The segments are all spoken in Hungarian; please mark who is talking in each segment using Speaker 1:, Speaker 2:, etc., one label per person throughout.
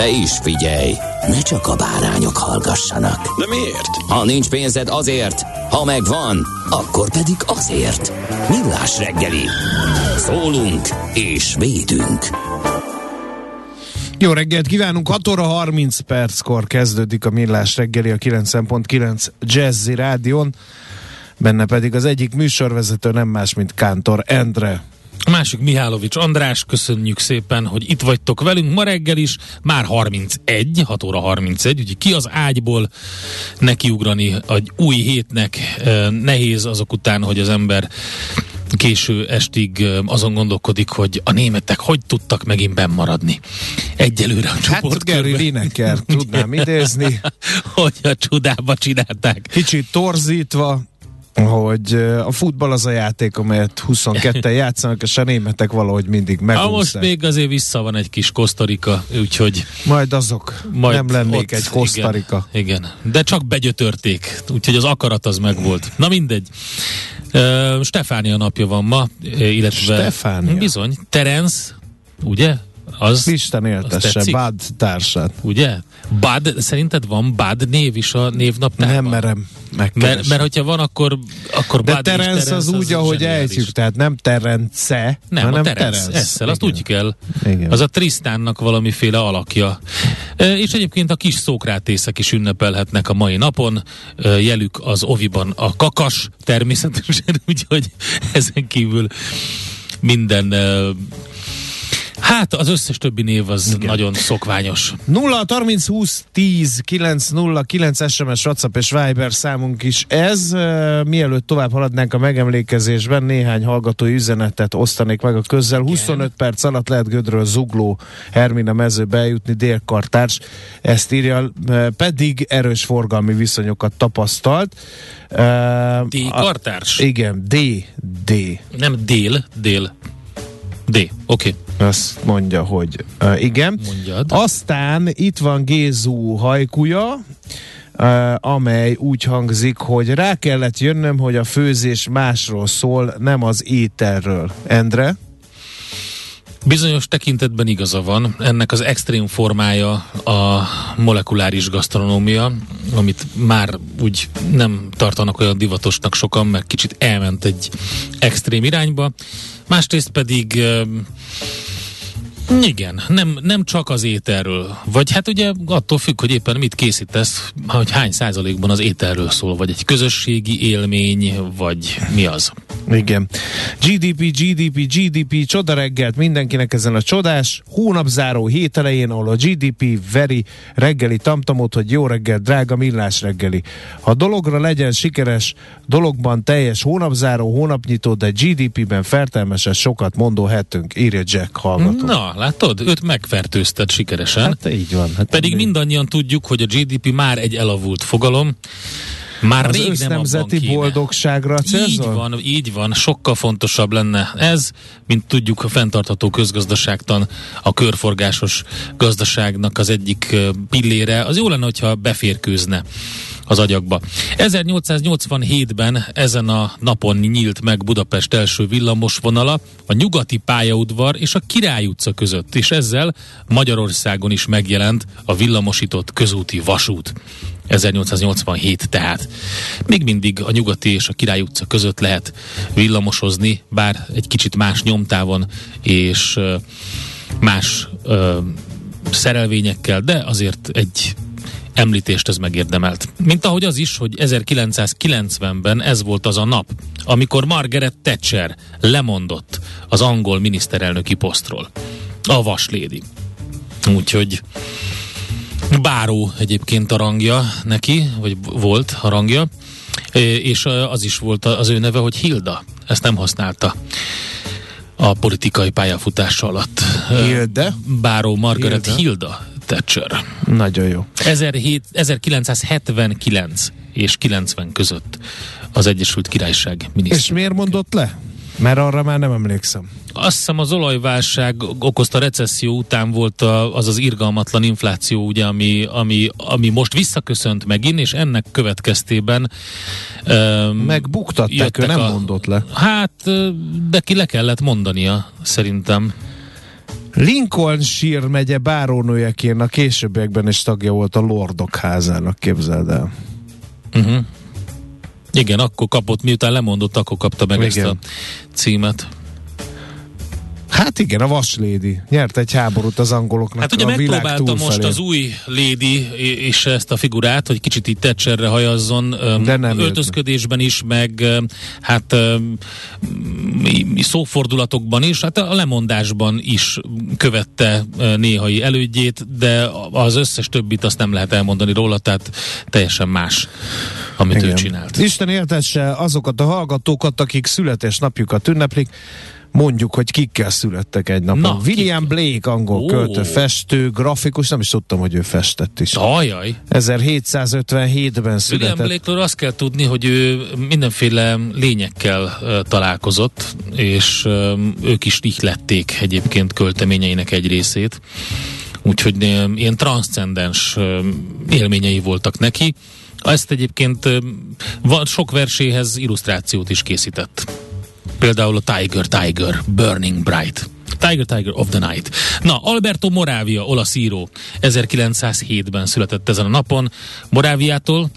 Speaker 1: De is figyelj, ne csak a bárányok hallgassanak.
Speaker 2: De miért?
Speaker 1: Ha nincs pénzed azért, ha megvan, akkor pedig azért. Millás reggeli. Szólunk és védünk.
Speaker 3: Jó reggelt kívánunk, 6 óra 30 perckor kezdődik a Millás reggeli a 9.9 Jazzy Rádion, benne pedig az egyik műsorvezető nem más, mint Kántor Endre.
Speaker 4: A másik Mihálovics András, köszönjük szépen, hogy itt vagytok velünk ma reggel is, már 31, 6 óra 31, úgyhogy ki az ágyból nekiugrani egy új hétnek nehéz azok után, hogy az ember késő estig azon gondolkodik, hogy a németek hogy tudtak megint bennmaradni. Egyelőre a csoport
Speaker 3: Hát Gary Lineker tudnám idézni.
Speaker 4: hogy a csodába csinálták.
Speaker 3: Kicsit torzítva, hogy a futball az a játék, amelyet 22-en játszanak, és a németek valahogy mindig megúsznak.
Speaker 4: most még azért vissza van egy kis Kosztarika, úgyhogy...
Speaker 3: Majd azok majd nem lennék egy Kosztarika.
Speaker 4: Igen, igen, de csak begyötörték, úgyhogy az akarat az megvolt. Na mindegy. Uh, Stefánia napja van ma, illetve...
Speaker 3: Stefánia?
Speaker 4: Bizony, Terence, ugye?
Speaker 3: Az, Isten éltesse, Bad társát.
Speaker 4: Ugye? Bad, szerinted van Bad név is a névnaptárban?
Speaker 3: Nem merem
Speaker 4: mert, mert hogyha van, akkor, akkor
Speaker 3: De Bad Terence, Terence az, az úgy, ahogy ejtjük, tehát nem Terence,
Speaker 4: nem, hanem a Terence. Terence. Esszel, azt úgy kell. Igen. Az a Trisztánnak valamiféle alakja. E, és egyébként a kis szókrátészek is ünnepelhetnek a mai napon. E, jelük az oviban a kakas, természetesen, úgyhogy ezen kívül minden Hát az összes többi név az Igen. nagyon szokványos.
Speaker 3: 0 30 20 10 9 0 9 SMS, WhatsApp és Viber számunk is ez. Mielőtt tovább haladnánk a megemlékezésben, néhány hallgatói üzenetet osztanék meg a közzel. 25 Igen. perc alatt lehet Gödről Zugló Hermina mezőbe eljutni, délkartárs. Ezt írja, pedig erős forgalmi viszonyokat tapasztalt.
Speaker 4: D-kartárs?
Speaker 3: Igen, D, D.
Speaker 4: Nem dél, dél. D, oké. Okay.
Speaker 3: Azt mondja, hogy uh, igen.
Speaker 4: Mondjad.
Speaker 3: Aztán itt van Gézú hajkuja, uh, amely úgy hangzik, hogy rá kellett jönnöm, hogy a főzés másról szól, nem az ételről. Endre?
Speaker 4: Bizonyos tekintetben igaza van. Ennek az extrém formája a molekuláris gasztronómia, amit már úgy nem tartanak olyan divatosnak sokan, mert kicsit elment egy extrém irányba. Másrészt pedig igen, nem, nem csak az ételről. Vagy hát ugye attól függ, hogy éppen mit készítesz, hogy hány százalékban az ételről szól, vagy egy közösségi élmény, vagy mi az.
Speaker 3: Igen. GDP, GDP, GDP, csoda reggelt mindenkinek ezen a csodás hónapzáró hét elején, ahol a GDP veri reggeli tamtamot, hogy jó reggel, drága millás reggeli. Ha dologra legyen sikeres, dologban teljes hónapzáró, hónapnyitó, de GDP-ben fertelmesen sokat mondó hetünk, írja Jack hallgató.
Speaker 4: Na, látod? Őt megfertőzted sikeresen.
Speaker 3: Hát így van. Hát
Speaker 4: Pedig mindannyian tudjuk, hogy a GDP már egy elavult fogalom. Már
Speaker 3: az
Speaker 4: rég nem
Speaker 3: nemzeti boldogságra célzol?
Speaker 4: Így van, így van. Sokkal fontosabb lenne ez, mint tudjuk a fenntartható közgazdaságtan a körforgásos gazdaságnak az egyik pillére. Az jó lenne, hogyha beférkőzne az agyakba. 1887-ben ezen a napon nyílt meg Budapest első villamos vonala a nyugati pályaudvar és a Király utca között, és ezzel Magyarországon is megjelent a villamosított közúti vasút. 1887 tehát. Még mindig a nyugati és a Király utca között lehet villamosozni, bár egy kicsit más nyomtávon és más ö, szerelvényekkel, de azért egy említést ez megérdemelt. Mint ahogy az is, hogy 1990-ben ez volt az a nap, amikor Margaret Thatcher lemondott az angol miniszterelnöki posztról. A vaslédi. Úgyhogy Báró egyébként a rangja neki, vagy volt a rangja, és az is volt az ő neve, hogy Hilda. Ezt nem használta a politikai pályafutása alatt.
Speaker 3: Hilde?
Speaker 4: Báró Margaret Hilda, Hilda Thatcher.
Speaker 3: Nagyon jó.
Speaker 4: 17, 1979 és 90 között az Egyesült Királyság miniszter.
Speaker 3: És miért mondott le? Mert arra már nem emlékszem.
Speaker 4: Azt hiszem az olajválság okozta recesszió után volt az az irgalmatlan infláció, ugye, ami, ami, ami most visszaköszönt megint, és ennek következtében
Speaker 3: um, Megbuktatták, ő nem a, mondott le.
Speaker 4: Hát, de ki le kellett mondania, szerintem.
Speaker 3: Lincolnshire megye bárónőjeként a későbbiekben is tagja volt a Lordok házának, képzeld el.
Speaker 4: Uh-huh. Igen, akkor kapott, miután lemondott, akkor kapta meg Igen. ezt a címet.
Speaker 3: Igen, a vaslédi. Nyert egy háborút az angoloknak
Speaker 4: Hát ugye megpróbálta most az új lédi és ezt a figurát, hogy kicsit itt Thatcherre hajazzon, De nem öltözködésben is, meg hát szófordulatokban is, hát a lemondásban is követte néhai elődjét, de az összes többit azt nem lehet elmondani róla, tehát teljesen más, amit Igen. ő csinált.
Speaker 3: Isten éltesse azokat a hallgatókat, akik születésnapjukat ünneplik, mondjuk, hogy kikkel születtek egy napon. Na, William ki? Blake, angol oh. költő, festő, grafikus, nem is tudtam, hogy ő festett is.
Speaker 4: Ajaj.
Speaker 3: 1757-ben született.
Speaker 4: William blake azt kell tudni, hogy ő mindenféle lényekkel uh, találkozott, és ők is ihlették egyébként költeményeinek egy részét. Úgyhogy ilyen transzcendens uh, élményei voltak neki. Ezt egyébként sok verséhez illusztrációt is készített. Például a Tiger Tiger Burning Bright. Tiger Tiger of the Night. Na, Alberto Moravia, olasz író, 1907-ben született ezen a napon. Moráviától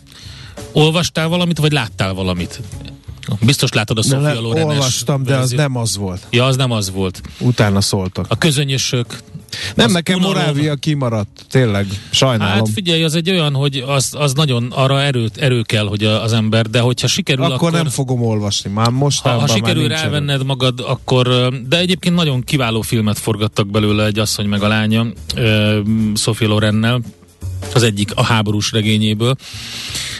Speaker 4: olvastál valamit, vagy láttál valamit? Biztos látod a Sofia Loren
Speaker 3: Olvastam, de az nem az volt.
Speaker 4: Ja, az nem az volt.
Speaker 3: Utána szóltak.
Speaker 4: A közönyösök,
Speaker 3: nem, nekem unalom... Morávia kimaradt, tényleg, sajnálom.
Speaker 4: Hát figyelj, az egy olyan, hogy az, az nagyon arra erőt, erő kell, hogy az ember, de hogyha sikerül,
Speaker 3: akkor...
Speaker 4: Akkor
Speaker 3: nem fogom olvasni, már most
Speaker 4: Ha, ha sikerül rávenned erő. magad, akkor... De egyébként nagyon kiváló filmet forgattak belőle egy asszony meg a lánya, Sophie Lorennel, az egyik a háborús regényéből.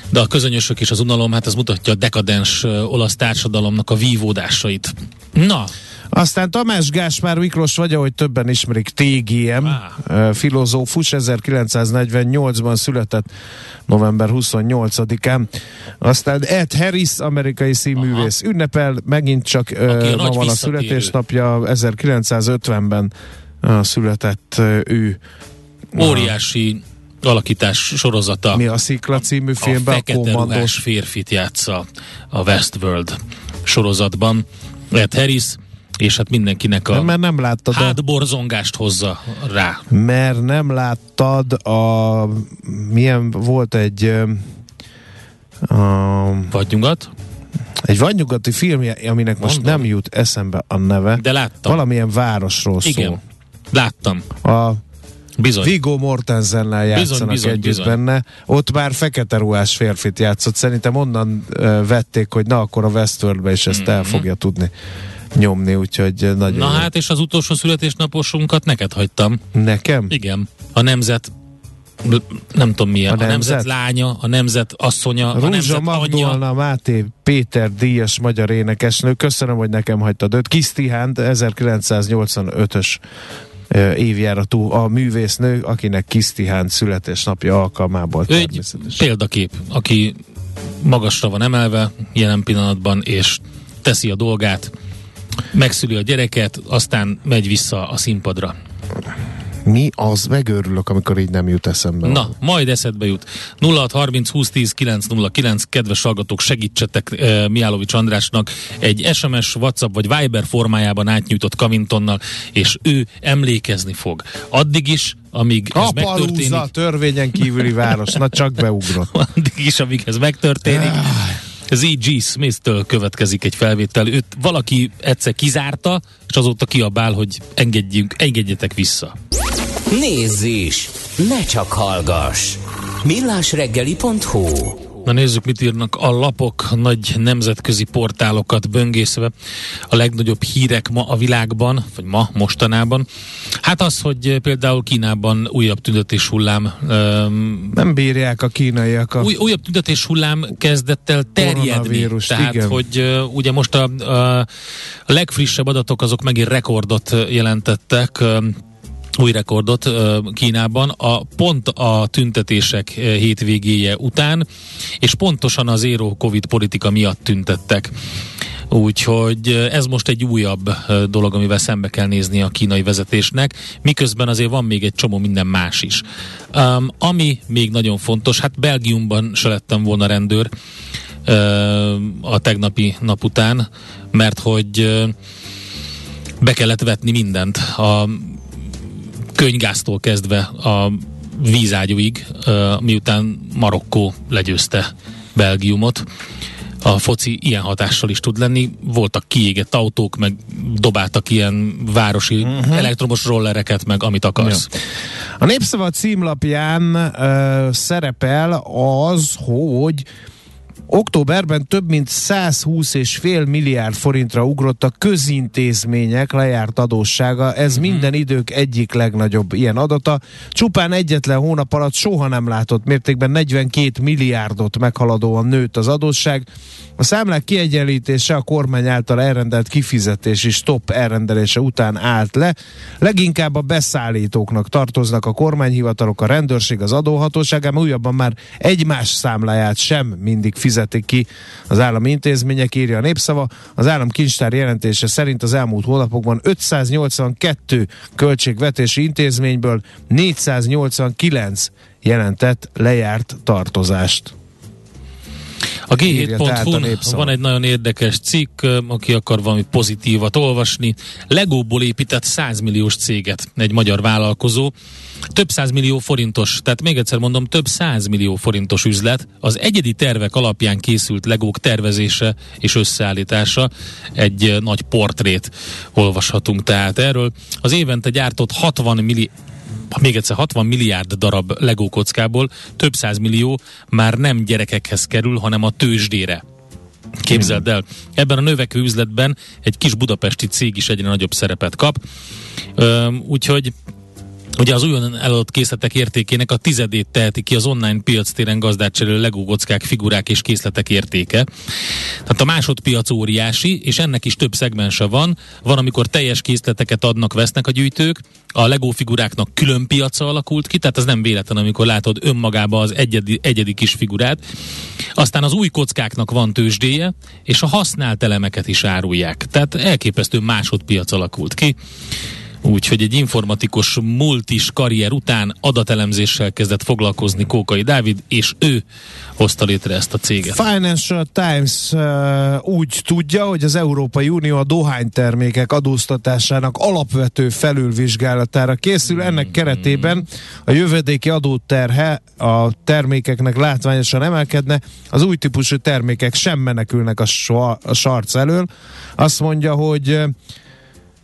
Speaker 4: De a közönyösök és az unalom, hát az mutatja a dekadens olasz társadalomnak a vívódásait. Na,
Speaker 3: aztán Tamás Gáspár Miklós vagy, ahogy többen ismerik, TGM, ah. filozófus, 1948-ban született november 28-án. Aztán Ed Harris, amerikai színművész, Aha. ünnepel, megint csak ma van a születésnapja, 1950-ben uh, született ő.
Speaker 4: Óriási alakítás sorozata.
Speaker 3: Mi a Szikla című filmben?
Speaker 4: A fekete a férfit játsza a Westworld sorozatban. Ed Harris, és hát mindenkinek a
Speaker 3: nem, mert nem láttad
Speaker 4: hátborzongást hozza rá.
Speaker 3: Mert nem láttad a milyen volt egy
Speaker 4: a, vagy nyugat?
Speaker 3: Egy vadnyugati filmje, aminek Mondom. most nem jut eszembe a neve.
Speaker 4: De láttam.
Speaker 3: Valamilyen városról
Speaker 4: Igen,
Speaker 3: szól.
Speaker 4: láttam.
Speaker 3: A Bizony. Viggo Mortensennel játszanak bizony, bizony, együtt bizony. benne. Ott már fekete ruhás férfit játszott. Szerintem onnan uh, vették, hogy na akkor a Westworldbe is ezt mm-hmm. el fogja tudni nyomni, úgyhogy nagyon
Speaker 4: Na jó. hát, és az utolsó születésnaposunkat neked hagytam.
Speaker 3: Nekem?
Speaker 4: Igen. A nemzet nem tudom milyen, a, a nemzet? nemzet lánya, a nemzet asszonya,
Speaker 3: Rúzsa
Speaker 4: a nemzet
Speaker 3: Magdolna, anyja. Máté Péter díjas magyar énekesnő, köszönöm, hogy nekem hagytad őt. Kisztihánt, 1985-ös évjáratú a művésznő, akinek Kisztihánt születésnapja alkalmából
Speaker 4: Ő egy példakép, aki magasra van emelve jelen pillanatban, és teszi a dolgát, megszüli a gyereket, aztán megy vissza a színpadra.
Speaker 3: Mi az? Megőrülök, amikor így nem jut eszembe.
Speaker 4: Na, majd eszedbe jut. 0630 2010 909, kedves hallgatók, segítsetek uh, Miálovics Andrásnak egy SMS, WhatsApp vagy Viber formájában átnyújtott Kavintonnal, és ő emlékezni fog. Addig is, amíg ez
Speaker 3: Apalúza, megtörténik. törvényen kívüli város, na csak beugrott.
Speaker 4: Addig is, amíg ez megtörténik. Z.G. Smith-től következik egy felvétel. Őt valaki egyszer kizárta, és azóta kiabál, hogy engedjünk, engedjetek vissza.
Speaker 1: Nézz is! Ne csak hallgass! millásreggeli.hu
Speaker 4: Na nézzük, mit írnak a lapok, nagy nemzetközi portálokat böngészve. A legnagyobb hírek ma a világban, vagy ma, mostanában. Hát az, hogy például Kínában újabb tüntetés hullám. Um,
Speaker 3: Nem bírják a kínaiak a...
Speaker 4: új, újabb tüntetés hullám kezdett el terjedni. Tehát,
Speaker 3: igen.
Speaker 4: hogy uh, ugye most a, a, legfrissebb adatok azok megint rekordot jelentettek. Um, új rekordot Kínában, a, pont a tüntetések hétvégéje után, és pontosan az éró Covid politika miatt tüntettek. Úgyhogy ez most egy újabb dolog, amivel szembe kell nézni a kínai vezetésnek, miközben azért van még egy csomó minden más is. Um, ami még nagyon fontos, hát Belgiumban se lettem volna rendőr ö, a tegnapi nap után, mert hogy ö, be kellett vetni mindent. A könygáztól kezdve a vízágyúig, miután Marokkó legyőzte Belgiumot. A foci ilyen hatással is tud lenni. Voltak kiégett autók, meg dobáltak ilyen városi uh-huh. elektromos rollereket, meg amit akarsz.
Speaker 3: Ja. A Népszava címlapján ö, szerepel az, hogy Októberben több mint 120,5 milliárd forintra ugrott a közintézmények lejárt adóssága. Ez uh-huh. minden idők egyik legnagyobb ilyen adata. Csupán egyetlen hónap alatt soha nem látott mértékben 42 milliárdot meghaladóan nőtt az adósság. A számlák kiegyenlítése a kormány által elrendelt kifizetési stop elrendelése után állt le. Leginkább a beszállítóknak tartoznak a kormányhivatalok, a rendőrség, az adóhatóság, ám újabban már egymás számláját sem mindig fizetik ki az állami intézmények, írja a népszava. Az állam kincstár jelentése szerint az elmúlt hónapokban 582 költségvetési intézményből 489 jelentett lejárt tartozást.
Speaker 4: A
Speaker 3: Írja tehát a
Speaker 4: G7.hu-n
Speaker 3: Népszava.
Speaker 4: van egy nagyon érdekes cikk, aki akar valami pozitívat olvasni. Legóból épített 100 milliós céget egy magyar vállalkozó. Több 100 millió forintos, tehát még egyszer mondom, több 100 millió forintos üzlet. Az egyedi tervek alapján készült legók tervezése és összeállítása. Egy nagy portrét olvashatunk tehát erről. Az évente gyártott 60 milli még egyszer 60 milliárd darab Lego kockából több millió már nem gyerekekhez kerül, hanem a tőzsdére. Képzeld el, ebben a növekvő üzletben egy kis budapesti cég is egyre nagyobb szerepet kap, úgyhogy Ugye az újonnan eladott készletek értékének a tizedét teheti ki az online piac téren gazdát cserélő Lego kockák, figurák és készletek értéke. Tehát a másodpiac óriási, és ennek is több szegmense van. Van, amikor teljes készleteket adnak, vesznek a gyűjtők, a Lego figuráknak külön piaca alakult ki, tehát ez nem véletlen, amikor látod önmagába az egyedi, egyedi kis figurát. Aztán az új kockáknak van tőzsdéje, és a használt elemeket is árulják. Tehát elképesztő másodpiac alakult ki. Úgyhogy egy informatikus multis karrier után adatelemzéssel kezdett foglalkozni Kókai Dávid, és ő hozta létre ezt a céget.
Speaker 3: Financial Times uh, úgy tudja, hogy az Európai Unió a dohánytermékek adóztatásának alapvető felülvizsgálatára készül. Ennek keretében a jövedéki adóterhe a termékeknek látványosan emelkedne, az új típusú termékek sem menekülnek a, so- a sarc elől. Azt mondja, hogy uh,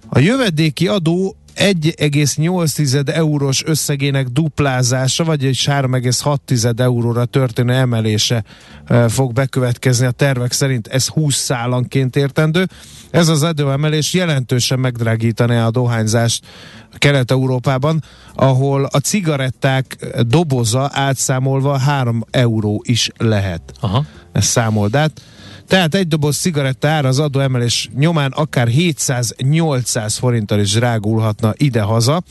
Speaker 3: a jövedéki adó 1,8 eurós összegének duplázása, vagy egy 3,6 euróra történő emelése e, fog bekövetkezni a tervek szerint. Ez 20 szállanként értendő. Ez az adóemelés jelentősen megdrágítaná a dohányzást Kelet-Európában, ahol a cigaretták doboza átszámolva 3 euró is lehet.
Speaker 4: Aha.
Speaker 3: Ez számold át. Tehát egy doboz cigaretta ára az adóemelés nyomán akár 700-800 forinttal is drágulhatna ide-haza.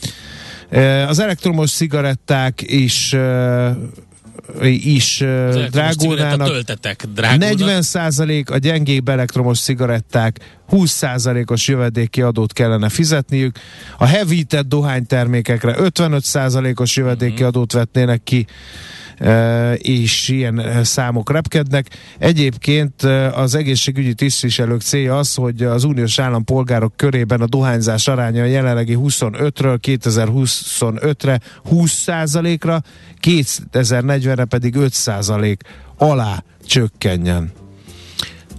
Speaker 3: Az elektromos cigaretták is is drágulnának.
Speaker 4: drágulnak.
Speaker 3: 40 százalék, a gyengébb elektromos cigaretták 20 százalékos jövedéki adót kellene fizetniük, a hevített dohánytermékekre 55 százalékos jövedéki adót vetnének ki, és ilyen számok repkednek. Egyébként az egészségügyi tisztviselők célja az, hogy az uniós állampolgárok körében a dohányzás aránya a jelenlegi 25-ről 2025-re 20 százalékra, 2040-re pedig 5 százalék alá csökkenjen.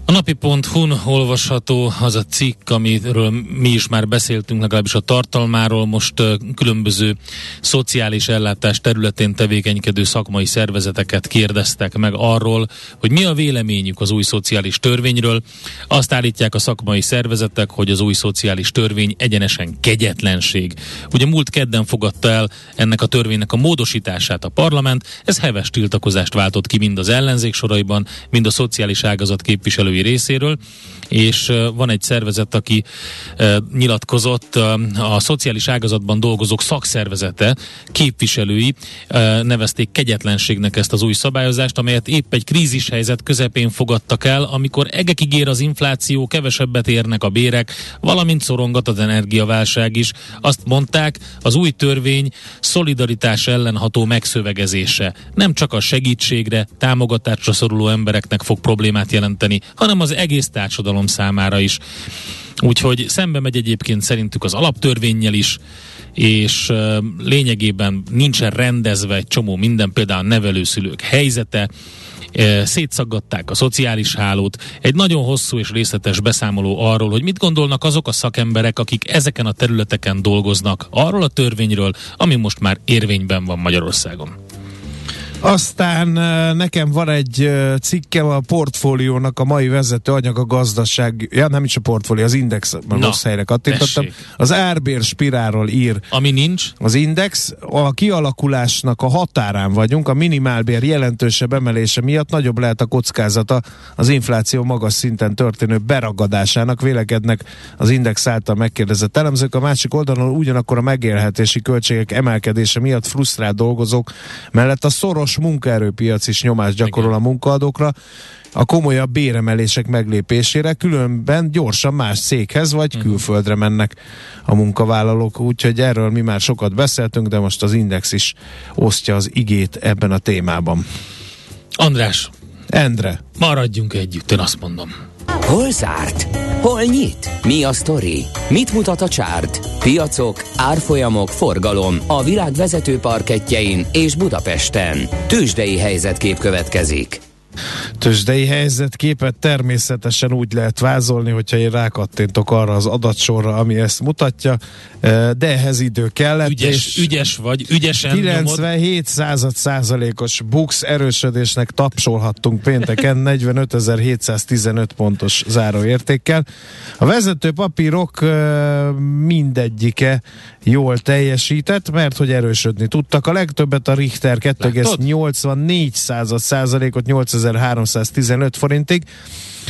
Speaker 4: A napi.hu-n olvasható az a cikk, amiről mi is már beszéltünk, legalábbis a tartalmáról. Most különböző szociális ellátás területén tevékenykedő szakmai szervezeteket kérdeztek meg arról, hogy mi a véleményük az új szociális törvényről. Azt állítják a szakmai szervezetek, hogy az új szociális törvény egyenesen kegyetlenség. Ugye múlt kedden fogadta el ennek a törvénynek a módosítását a parlament, ez heves tiltakozást váltott ki mind az ellenzék soraiban, mind a szociális ágazat képviselői részéről, és van egy szervezet, aki nyilatkozott, a szociális ágazatban dolgozók szakszervezete képviselői nevezték kegyetlenségnek ezt az új szabályozást, amelyet épp egy krízis helyzet közepén fogadtak el, amikor egekig ér az infláció, kevesebbet érnek a bérek, valamint szorongat az energiaválság is. Azt mondták, az új törvény szolidaritás ellen ható megszövegezése. Nem csak a segítségre, támogatásra szoruló embereknek fog problémát jelenteni, hanem az egész társadalom számára is. Úgyhogy szembe megy egyébként szerintük az alaptörvényel is, és lényegében nincsen rendezve egy csomó minden, például a nevelőszülők helyzete, szétszaggatták a szociális hálót. Egy nagyon hosszú és részletes beszámoló arról, hogy mit gondolnak azok a szakemberek, akik ezeken a területeken dolgoznak, arról a törvényről, ami most már érvényben van Magyarországon.
Speaker 3: Aztán nekem van egy cikkem a portfóliónak a mai vezető anyag a gazdaság, ja nem is a portfólió, az Index, mert rossz helyre kattintottam. Az árbér spirálról ír.
Speaker 4: Ami nincs?
Speaker 3: Az Index. A kialakulásnak a határán vagyunk, a minimálbér jelentősebb emelése miatt nagyobb lehet a kockázata az infláció magas szinten történő beragadásának, vélekednek az Index által megkérdezett elemzők. A másik oldalon ugyanakkor a megélhetési költségek emelkedése miatt frusztrált dolgozók mellett a szoros gyors munkaerőpiac is nyomást gyakorol a munkaadókra, a komolyabb béremelések meglépésére, különben gyorsan más céghez vagy uh-huh. külföldre mennek a munkavállalók, úgyhogy erről mi már sokat beszéltünk, de most az Index is osztja az igét ebben a témában.
Speaker 4: András.
Speaker 3: Endre.
Speaker 4: Maradjunk együtt, én azt mondom.
Speaker 1: Hol zárt? Hol nyit? Mi a sztori? Mit mutat a csárt? Piacok, árfolyamok, forgalom a világ vezető parketjein és Budapesten. Tősdei helyzetkép következik.
Speaker 3: Tőzsdei helyzetképet természetesen úgy lehet vázolni, hogyha én rákattintok arra az adatsorra, ami ezt mutatja, de ehhez idő kellett.
Speaker 4: Ügyes, és ügyes vagy, ügyesen
Speaker 3: 97 század százalékos bux erősödésnek tapsolhattunk pénteken 45.715 pontos záróértékkel. A vezető papírok mindegyike jól teljesített, mert hogy erősödni tudtak. A legtöbbet a Richter 2,84 század százalékot 8315 forintig.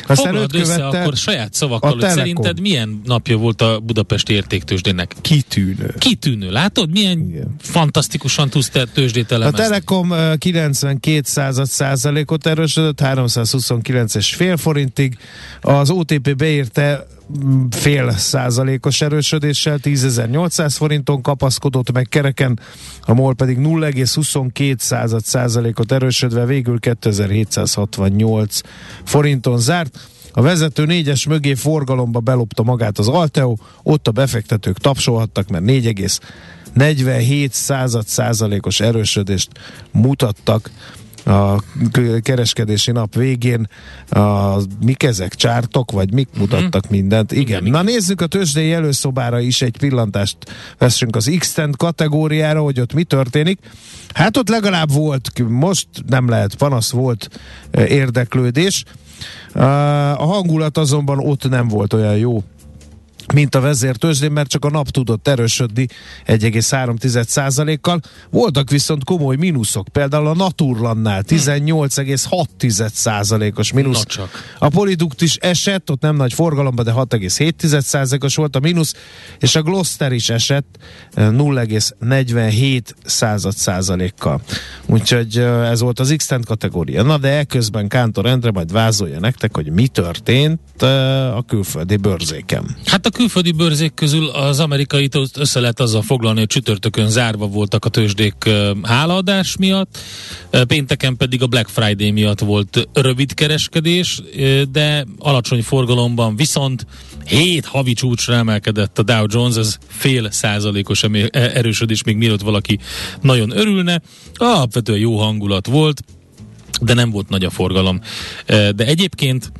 Speaker 4: Aztán Foglald össze követte akkor saját szavakkal, hogy szerinted milyen napja volt a Budapesti értéktősdének?
Speaker 3: Kitűnő.
Speaker 4: Kitűnő. Látod, milyen Igen. fantasztikusan tudsz te tőzsdét elemezni?
Speaker 3: A Telekom 92 század százalékot erősödött, 329 és fél forintig. Az OTP beírte fél százalékos erősödéssel 10.800 forinton kapaszkodott meg kereken, a MOL pedig 0,22 század százalékot erősödve végül 2768 forinton zárt. A vezető négyes mögé forgalomba belopta magát az Alteo, ott a befektetők tapsolhattak, mert 4,47 század százalékos erősödést mutattak a kereskedési nap végén a, mik ezek, csártok, vagy mik mhm. mutattak hmm. mindent. Igen. Igen. Na nézzük a tőzsdei előszobára is egy pillantást veszünk az x kategóriára, hogy ott mi történik. Hát ott legalább volt, most nem lehet panasz, volt érdeklődés. A hangulat azonban ott nem volt olyan jó, mint a vezértőzsdén, mert csak a nap tudott erősödni 1,3%-kal. Voltak viszont komoly mínuszok, például a Naturlannál 18,6%-os mínusz. A Polidukt is esett, ott nem nagy forgalomban, de 6,7%-os volt a mínusz, és a Gloster is esett 0,47%-kal. Úgyhogy ez volt az x kategória. Na de eközben Kántor Endre majd vázolja nektek, hogy mi történt a külföldi bőrzéken.
Speaker 4: Hát a külföldi bőrzék közül az amerikai össze lehet azzal foglalni, hogy csütörtökön zárva voltak a tőzsdék hálaadás miatt, pénteken pedig a Black Friday miatt volt rövid kereskedés, de alacsony forgalomban viszont 7 havi csúcsra emelkedett a Dow Jones, ez fél százalékos e, erősödés, még mielőtt valaki nagyon örülne. Alapvetően jó hangulat volt, de nem volt nagy a forgalom. De egyébként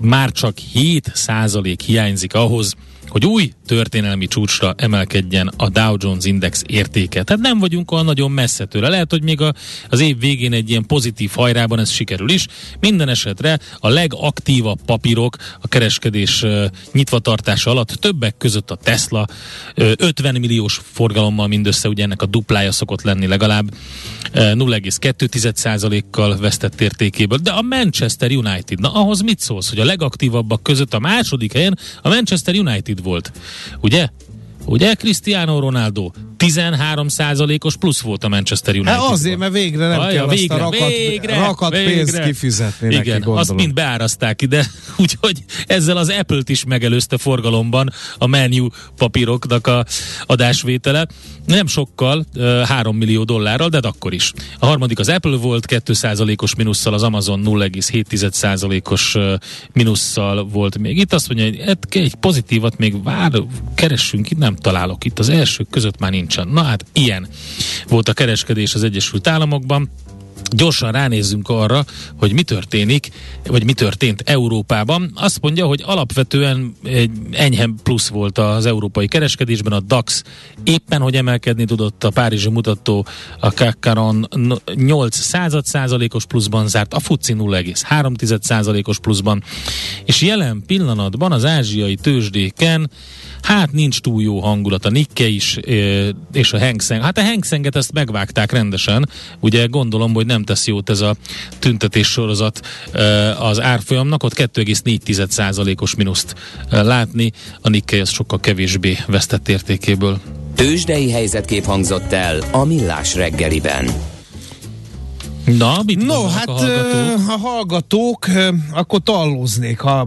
Speaker 4: már csak 7 százalék hiányzik ahhoz, hogy új történelmi csúcsra emelkedjen a Dow Jones Index értéke. Tehát nem vagyunk olyan nagyon messze tőle. Lehet, hogy még a, az év végén egy ilyen pozitív hajrában ez sikerül is. Minden esetre a legaktívabb papírok a kereskedés uh, nyitvatartása alatt többek között a Tesla uh, 50 milliós forgalommal mindössze, ugye ennek a duplája szokott lenni legalább uh, 0,2%-kal vesztett értékéből. De a Manchester United, na ahhoz mit szólsz, hogy a legaktívabbak között a második helyen a Manchester United volt. Ugye? Ugye Cristiano Ronaldo 13%-os plusz volt a Manchester United.
Speaker 3: Hát azért, mert végre nem
Speaker 4: Aja,
Speaker 3: kell
Speaker 4: végre,
Speaker 3: azt a rakat,
Speaker 4: végre,
Speaker 3: rakat
Speaker 4: végre.
Speaker 3: pénzt kifizetni
Speaker 4: Igen,
Speaker 3: neki, gondolom.
Speaker 4: azt mind beáraszták ide, úgyhogy ezzel az Apple-t is megelőzte forgalomban a menu papíroknak a adásvétele. Nem sokkal, 3 millió dollárral, de hát akkor is. A harmadik az Apple volt, 2%-os minusszal, az Amazon 0,7%-os minusszal volt még. Itt azt mondja, hogy hát egy pozitívat még vár, keressünk, itt nem találok. Itt az elsők között már nincsen. Na hát ilyen volt a kereskedés az Egyesült Államokban gyorsan ránézzünk arra, hogy mi történik, vagy mi történt Európában. Azt mondja, hogy alapvetően egy enyhe plusz volt az európai kereskedésben, a DAX éppen, hogy emelkedni tudott, a Párizsi mutató a Kakaron 8 század százalékos pluszban zárt, a FUCI 0,3 százalékos pluszban, és jelen pillanatban az ázsiai tőzsdéken hát nincs túl jó hangulat. A Nikke is, és a Hang Seng. Hát a Hang Senget ezt megvágták rendesen. Ugye gondolom, hogy nem tesz jót ez a tüntetés sorozat az árfolyamnak. Ott 2,4%-os mínuszt látni. A Nikkei az sokkal kevésbé vesztett értékéből.
Speaker 1: Tőzsdei helyzetkép hangzott el a Millás reggeliben.
Speaker 4: Na, mit
Speaker 3: No, hát
Speaker 4: a hallgatók?
Speaker 3: a hallgatók, akkor tallóznék, ha.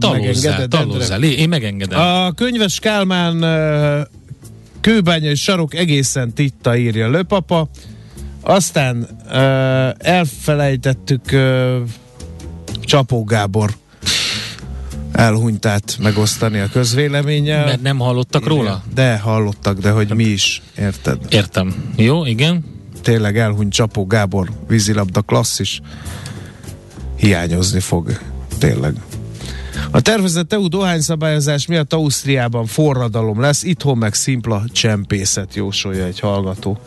Speaker 3: Endre.
Speaker 4: Lé- Én megengedem.
Speaker 3: A könyves Kálmán kőbánya és sarok egészen titta írja Löpapa. Aztán elfelejtettük Csapó Gábor elhunytát megosztani a közvéleménnyel.
Speaker 4: Mert nem hallottak róla?
Speaker 3: De hallottak, de hogy mi is, érted?
Speaker 4: Értem. Jó, igen.
Speaker 3: Tényleg elhunyt Csapó Gábor vízilabda klasszis. Hiányozni fog. Tényleg. A tervezett EU dohányszabályozás miatt Ausztriában forradalom lesz, itthon meg szimpla csempészet jósolja egy hallgató.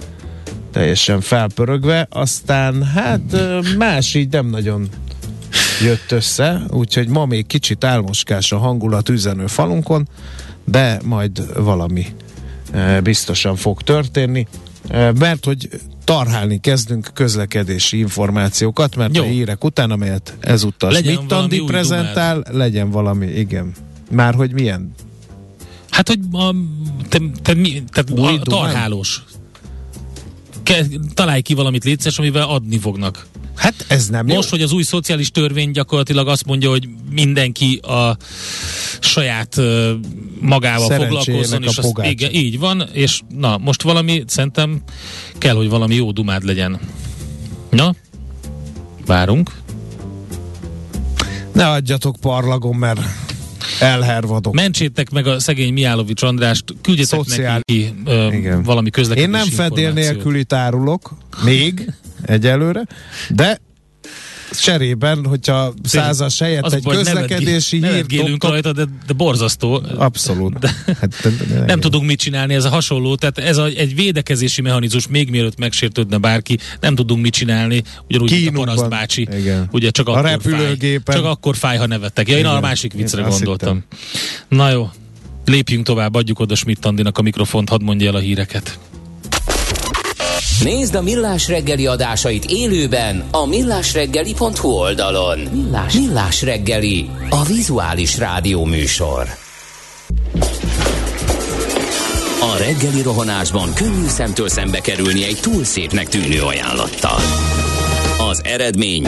Speaker 3: Teljesen felpörögve, aztán hát más így nem nagyon jött össze, úgyhogy ma még kicsit álmoskás a hangulat üzenő falunkon, de majd valami biztosan fog történni, mert hogy tarhálni kezdünk közlekedési információkat, mert
Speaker 4: Jó.
Speaker 3: a hírek után, amelyet ezúttal
Speaker 4: Legyen
Speaker 3: Schmidt
Speaker 4: valami
Speaker 3: Andi
Speaker 4: új
Speaker 3: prezentál, legyen valami, igen. Már hogy milyen?
Speaker 4: Hát, hogy a, te, te, mi, tehát
Speaker 3: Új
Speaker 4: a, tarhálós. Ke, találj ki valamit létszes, amivel adni fognak.
Speaker 3: Hát ez nem
Speaker 4: Most,
Speaker 3: jó.
Speaker 4: hogy az új szociális törvény gyakorlatilag azt mondja, hogy mindenki a saját magával foglalkozzon, és azt, igen, így van, és na, most valami, szerintem kell, hogy valami jó dumád legyen. Na, várunk.
Speaker 3: Ne adjatok parlagon, mert elhervadok.
Speaker 4: Mentsétek meg a szegény Miálovics Andrást, küldjetek
Speaker 3: Szociál-
Speaker 4: neki ö,
Speaker 3: Igen.
Speaker 4: valami közlekedési
Speaker 3: Én nem fedél nélküli tárulok, még egyelőre, de cserében, hogyha százas helyett
Speaker 4: Az
Speaker 3: egy
Speaker 4: baj,
Speaker 3: közlekedési
Speaker 4: nevetgélünk
Speaker 3: dobtok,
Speaker 4: rajta, de, de borzasztó.
Speaker 3: abszolút. De, hát, de, de, de,
Speaker 4: Nem tudunk mit csinálni, ez a hasonló, tehát ez a, egy védekezési mechanizmus, még mielőtt megsértődne bárki, nem tudunk mit csinálni, ugyanúgy, mint a
Speaker 3: Kínunkban.
Speaker 4: paraszt bácsi,
Speaker 3: Igen.
Speaker 4: ugye csak
Speaker 3: A
Speaker 4: akkor fáj, csak akkor fáj, ha nevettek. Ja, én
Speaker 3: Igen.
Speaker 4: a másik viccre
Speaker 3: Én
Speaker 4: gondoltam. Na jó, lépjünk tovább, adjuk oda Schmidt a mikrofont, hadd mondja el a híreket.
Speaker 1: Nézd a Millás reggeli adásait élőben a millásreggeli.hu oldalon. Millás, Millás reggeli, a vizuális rádió műsor. A reggeli rohanásban könnyű szemtől szembe kerülni egy túl szépnek tűnő ajánlattal. Az eredmény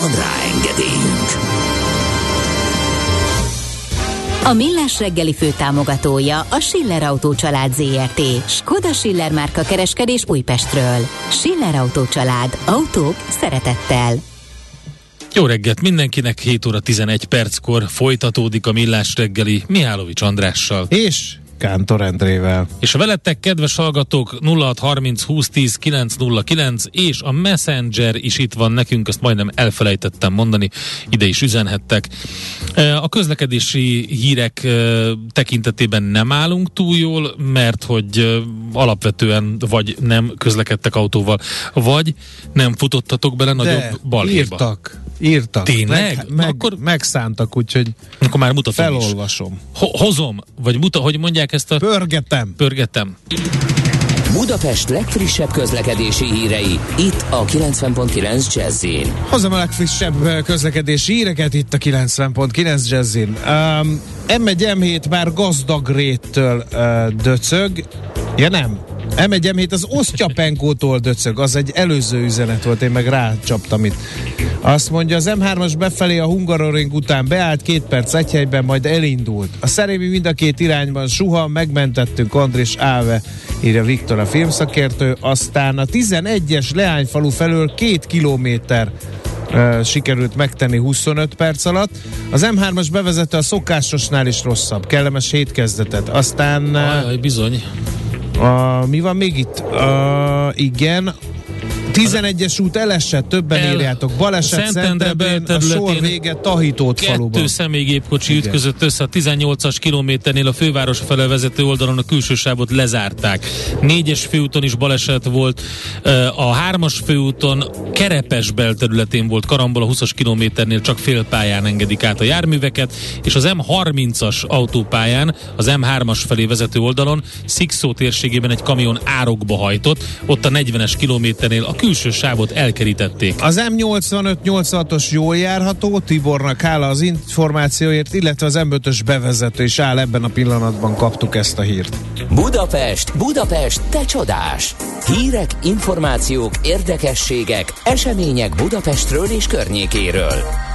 Speaker 1: Van rá engedélyünk!
Speaker 5: A Millás reggeli fő támogatója a Schiller Autó család ZRT. Skoda Schiller márka kereskedés Újpestről. Schiller Autó család. Autók szeretettel.
Speaker 4: Jó reggelt mindenkinek, 7 óra 11 perckor folytatódik a Millás reggeli Mihálovics Andrással.
Speaker 3: És Kántor Endrével.
Speaker 4: És a veletek, kedves hallgatók, 0630 2010 909 és a Messenger is itt van nekünk, azt majdnem elfelejtettem mondani, ide is üzenhettek. A közlekedési hírek tekintetében nem állunk túl jól, mert hogy alapvetően vagy nem közlekedtek autóval, vagy nem futottatok bele nagyobb
Speaker 3: De
Speaker 4: balhéba.
Speaker 3: írtak, írtak.
Speaker 4: Tényleg?
Speaker 3: Meg, meg,
Speaker 4: Akkor-
Speaker 3: megszántak, úgyhogy
Speaker 4: Akkor már mutatom is.
Speaker 3: felolvasom.
Speaker 4: Ho- hozom, vagy muta, hogy mondják ezt a...
Speaker 3: Pörgetem.
Speaker 4: Pörgetem.
Speaker 1: Budapest legfrissebb közlekedési hírei, itt a 90.9 jazz
Speaker 3: Hozom a legfrissebb közlekedési híreket itt a 90.9 Jazzin. Um, M1 M7 már gazdag réttől uh, döcög. Ja nem. M1 M7 az Osztyapenkótól döcög, az egy előző üzenet volt, én meg rácsaptam itt. Azt mondja, az M3-as befelé a Hungaroring után beállt, két perc egy helyben, majd elindult. A szerémi mind a két irányban suha, megmentettünk Andris Áve, írja Viktor a filmszakértő. Aztán a 11-es Leányfalu felől két kilométer sikerült megtenni 25 perc alatt. Az M3-as bevezető a szokásosnál is rosszabb. Kellemes hétkezdetet. Aztán...
Speaker 4: Ajaj, bizony.
Speaker 3: a, mi van még itt? A, igen, 11-es út elesett, többen
Speaker 4: El-
Speaker 3: írjátok. Baleset
Speaker 4: Szentendre
Speaker 3: Szentendreben, a sor vége Tahitót faluban.
Speaker 4: Kettő személygépkocsi
Speaker 3: Igen.
Speaker 4: ütközött össze a 18-as kilométernél a főváros fele vezető oldalon a külső sávot lezárták. Négyes főúton is baleset volt, a hármas főúton Kerepes belterületén volt karambol a 20-as kilométernél csak félpályán engedik át a járműveket, és az M30-as autópályán az M3-as felé vezető oldalon Szikszó térségében egy kamion árokba hajtott, ott a 40-es kilométernél a külső sávot elkerítették.
Speaker 3: Az M85-86-os jól járható, Tibornak hála az információért, illetve az M5-ös bevezető is áll ebben a pillanatban kaptuk ezt a hírt.
Speaker 1: Budapest, Budapest, te csodás! Hírek, információk, érdekességek, események Budapestről és környékéről.